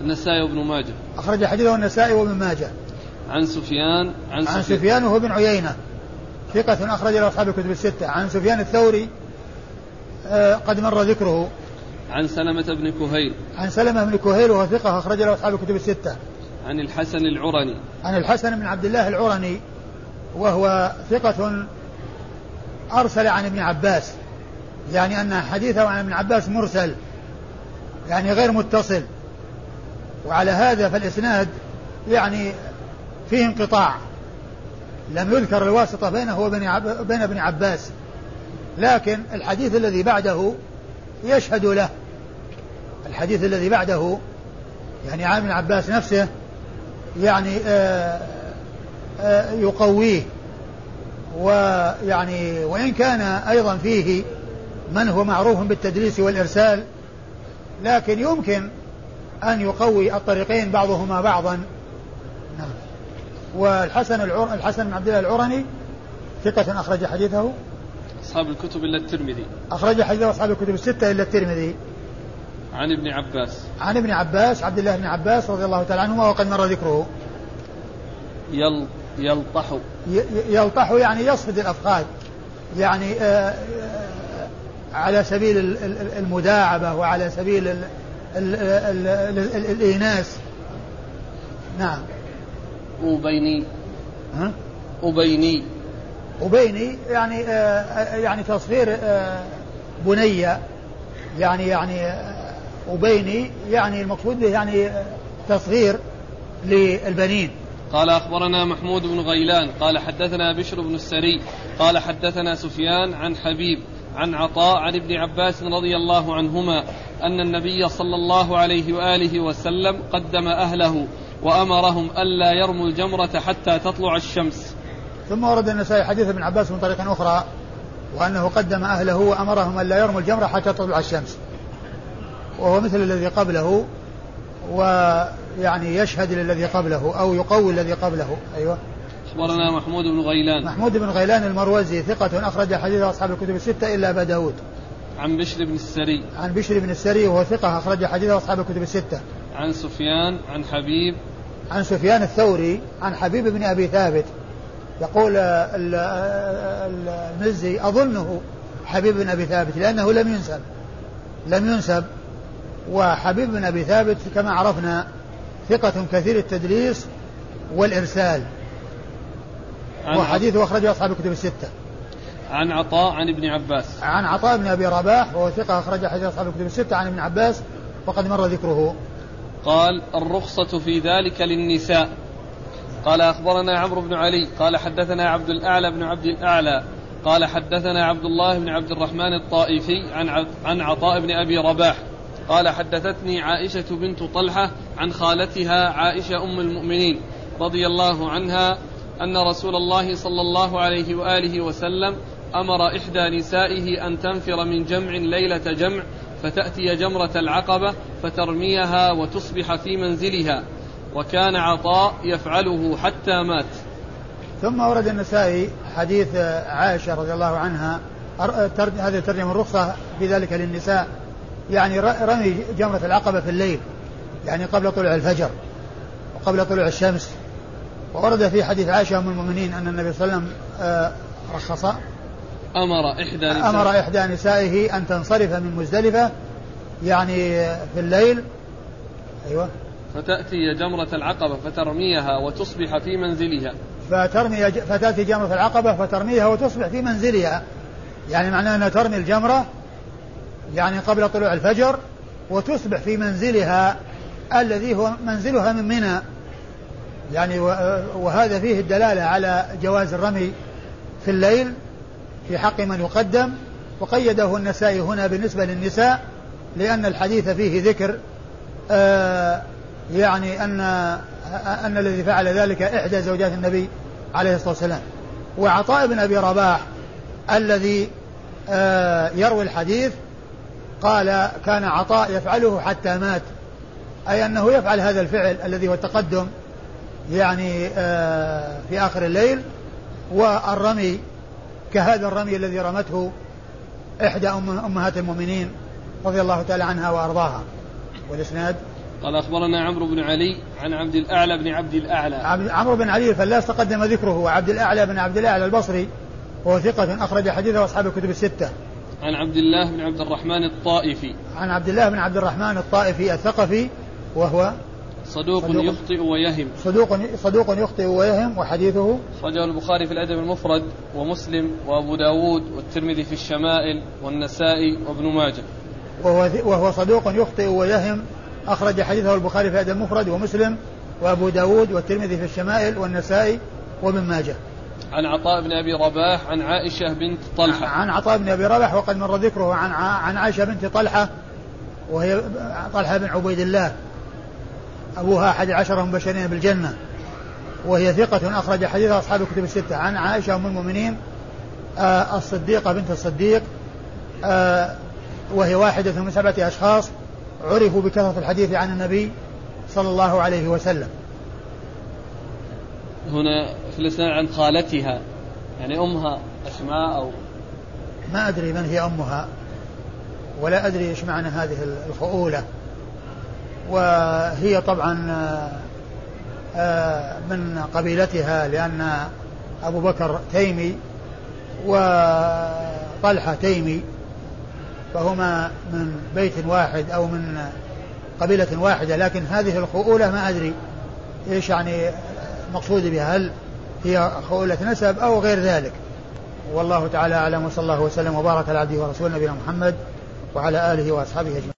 النسائي وابن ماجه. أخرج حديثه النسائي وابن ماجه. عن سفيان عن, عن سفيان. وهو بن عيينة. ثقة أخرج له أصحاب الكتب الستة. عن سفيان الثوري قد مر ذكره. عن سلمة بن كهيل. عن سلمة بن كهيل وهو ثقة أخرج له أصحاب الكتب الستة. عن الحسن العرني. عن الحسن بن عبد الله العرني وهو ثقة أرسل عن ابن عباس يعني أن حديثه عن ابن عباس مرسل يعني غير متصل. وعلى هذا فالإسناد يعني فيه انقطاع. لم يذكر الواسطة بينه وبين بين ابن عباس. لكن الحديث الذي بعده يشهد له. الحديث الذي بعده يعني عن ابن عباس نفسه يعني آآ آآ يقويه. ويعني وإن كان أيضا فيه من هو معروف بالتدليس والإرسال لكن يمكن أن يقوي الطريقين بعضهما بعضا. نعم. والحسن العر... الحسن بن عبد الله العرني ثقة أخرج حديثه. أصحاب الكتب إلا الترمذي. أخرج حديثه أصحاب الكتب الستة إلا الترمذي. عن ابن عباس. عن ابن عباس عبد الله بن عباس رضي الله تعالى عنهما وقد مر ذكره. يل يلطح. يلطح يعني يصفد الأفخاذ يعني آه، آه، على سبيل المداعبة وعلى سبيل ال ال ال الإيناس. نعم. أبيني ها؟ أبيني أبيني يعني آه يعني تصغير آه بنية يعني يعني أبيني يعني المقصود به يعني تصغير للبنين. قال أخبرنا محمود بن غيلان قال حدثنا بشر بن السري قال حدثنا سفيان عن حبيب عن عطاء عن ابن عباس رضي الله عنهما أن النبي صلى الله عليه وآله وسلم قدم أهله وأمرهم ألا يرموا الجمرة حتى تطلع الشمس. ثم ورد النسائي حديث ابن عباس من طريق أخرى وأنه قدم أهله وأمرهم ألا يرموا الجمرة حتى تطلع الشمس. وهو مثل الذي قبله ويعني يشهد للذي قبله أو يقوي الذي قبله. أيوه. أخبرنا محمود بن غيلان. محمود بن غيلان المروزي ثقة أخرج حديث أصحاب الكتب الستة إلا أبا داود. عن بشر بن السري. عن بشر بن السري وهو ثقة أخرج حديث أصحاب الكتب الستة. عن سفيان عن حبيب. عن سفيان الثوري عن حبيب بن أبي ثابت. يقول المزي أظنه حبيب بن أبي ثابت لأنه لم ينسب لم ينسب. وحبيب بن أبي ثابت كما عرفنا ثقة كثير التدليس والإرسال. وحديثه أخرجه أصحاب الكتب الستة. عن عطاء عن ابن عباس. عن عطاء بن أبي رباح وهو ثقة أخرج حديث أصحاب الكتب الستة عن ابن عباس وقد مر ذكره. قال الرخصة في ذلك للنساء. قال أخبرنا عمرو بن علي قال حدثنا عبد الأعلى بن عبد الأعلى قال حدثنا عبد الله بن عبد الرحمن الطائفي عن عن عطاء بن أبي رباح قال حدثتني عائشة بنت طلحة عن خالتها عائشة أم المؤمنين رضي الله عنها أن رسول الله صلى الله عليه وآله وسلم أمر إحدى نسائه أن تنفر من جمع ليلة جمع فتأتي جمرة العقبة فترميها وتصبح في منزلها. وكان عطاء يفعله حتى مات. ثم ورد النسائي حديث عائشة رضي الله عنها هذه ترجمة الرخصة في ذلك للنساء. يعني رمي جمرة العقبة في الليل يعني قبل طلوع الفجر وقبل طلوع الشمس. وورد في حديث عائشة أم المؤمنين أن النبي صلى الله عليه وسلم رخص أمر إحدى نسائه. أمر إحدى نسائه أن تنصرف من مزدلفة يعني في الليل. أيوة. فتأتي جمرة العقبة فترميها وتصبح في منزلها. فترمي فتأتي جمرة العقبة فترميها وتصبح في منزلها. يعني معناه أنها ترمي الجمرة يعني قبل طلوع الفجر وتصبح في منزلها الذي هو منزلها من منى. يعني وهذا فيه الدلالة على جواز الرمي في الليل في حق من يقدم. وقيده النسائي هنا بالنسبة للنساء لأن الحديث فيه ذكر آه يعني أن أن الذي فعل ذلك إحدى زوجات النبي عليه الصلاة والسلام. وعطاء بن أبي رباح الذي آه يروي الحديث قال كان عطاء يفعله حتى مات. أي أنه يفعل هذا الفعل الذي هو التقدم يعني آه في آخر الليل. والرمي كهذا الرمي الذي رمته إحدى أمهات المؤمنين رضي الله تعالى عنها وأرضاها. والإسناد قال أخبرنا عمرو بن علي عن عبد الأعلى بن عبد الأعلى. عمرو بن علي الفلاس تقدم ذكره وعبد الأعلى بن عبد الأعلى البصري وهو ثقة أخرج حديثه أصحاب الكتب الستة. عن عبد الله بن عبد الرحمن الطائفي. عن عبد الله بن عبد الرحمن الطائفي الثقفي وهو صدوق, صدوق يخطئ ويهم. صدوق صدوق يخطئ ويهم وحديثه أخرجه البخاري في الأدب المفرد ومسلم وأبو داود والترمذي في الشمائل والنسائي وابن ماجه. وهو وهو صدوق يخطئ ويهم أخرج حديثه البخاري في الأدب المفرد ومسلم وأبو داود والترمذي في الشمائل والنسائي وابن ماجه. عن عطاء بن أبي رباح عن عائشة بنت طلحة. عن عطاء بن أبي رباح وقد مر ذكره عن عن عائشة بنت طلحة وهي طلحة بن عبيد الله. أبوها أحد عشر مبشرين بالجنة. وهي ثقة أخرج حديث أصحاب الكتب الستة. عن عائشة أم المؤمنين آه الصديقة بنت الصديق آه وهي واحدة من سبعة أشخاص. عرفوا بكثرة الحديث عن النبي صلى الله عليه وسلم. هنا في الإسلام عن خالتها يعني أمها أسماء أو ما أدري من هي أمها ولا أدري إيش معنى هذه الخؤولة. وهي طبعا آه، من قبيلتها لأن أبو بكر تيمي وطلحة تيمي فهما من بيت واحد أو من قبيلة واحدة لكن هذه الخؤولة ما أدري إيش يعني مقصود بها هل هي خؤولة نسب أو غير ذلك. والله تعالى أعلم وصلى الله وسلم وبارك على عبده ورسوله نبينا محمد وعلى آله وأصحابه أجمعين.